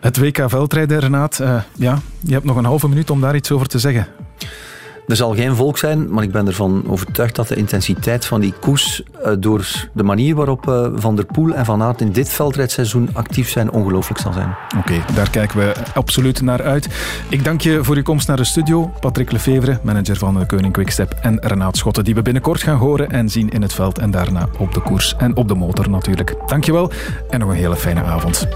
Het WK veldrijden, Renaat. Uh, ja, je hebt nog een halve minuut om daar iets over te zeggen. Er zal geen volk zijn, maar ik ben ervan overtuigd dat de intensiteit van die koers uh, door de manier waarop uh, Van der Poel en Van Aert in dit veldrijdseizoen actief zijn, ongelooflijk zal zijn. Oké, daar kijken we absoluut naar uit. Ik dank je voor je komst naar de studio. Patrick Lefevre, manager van de Koning Quickstep en Renaat Schotten, die we binnenkort gaan horen en zien in het veld en daarna op de koers en op de motor natuurlijk. Dankjewel en nog een hele fijne avond.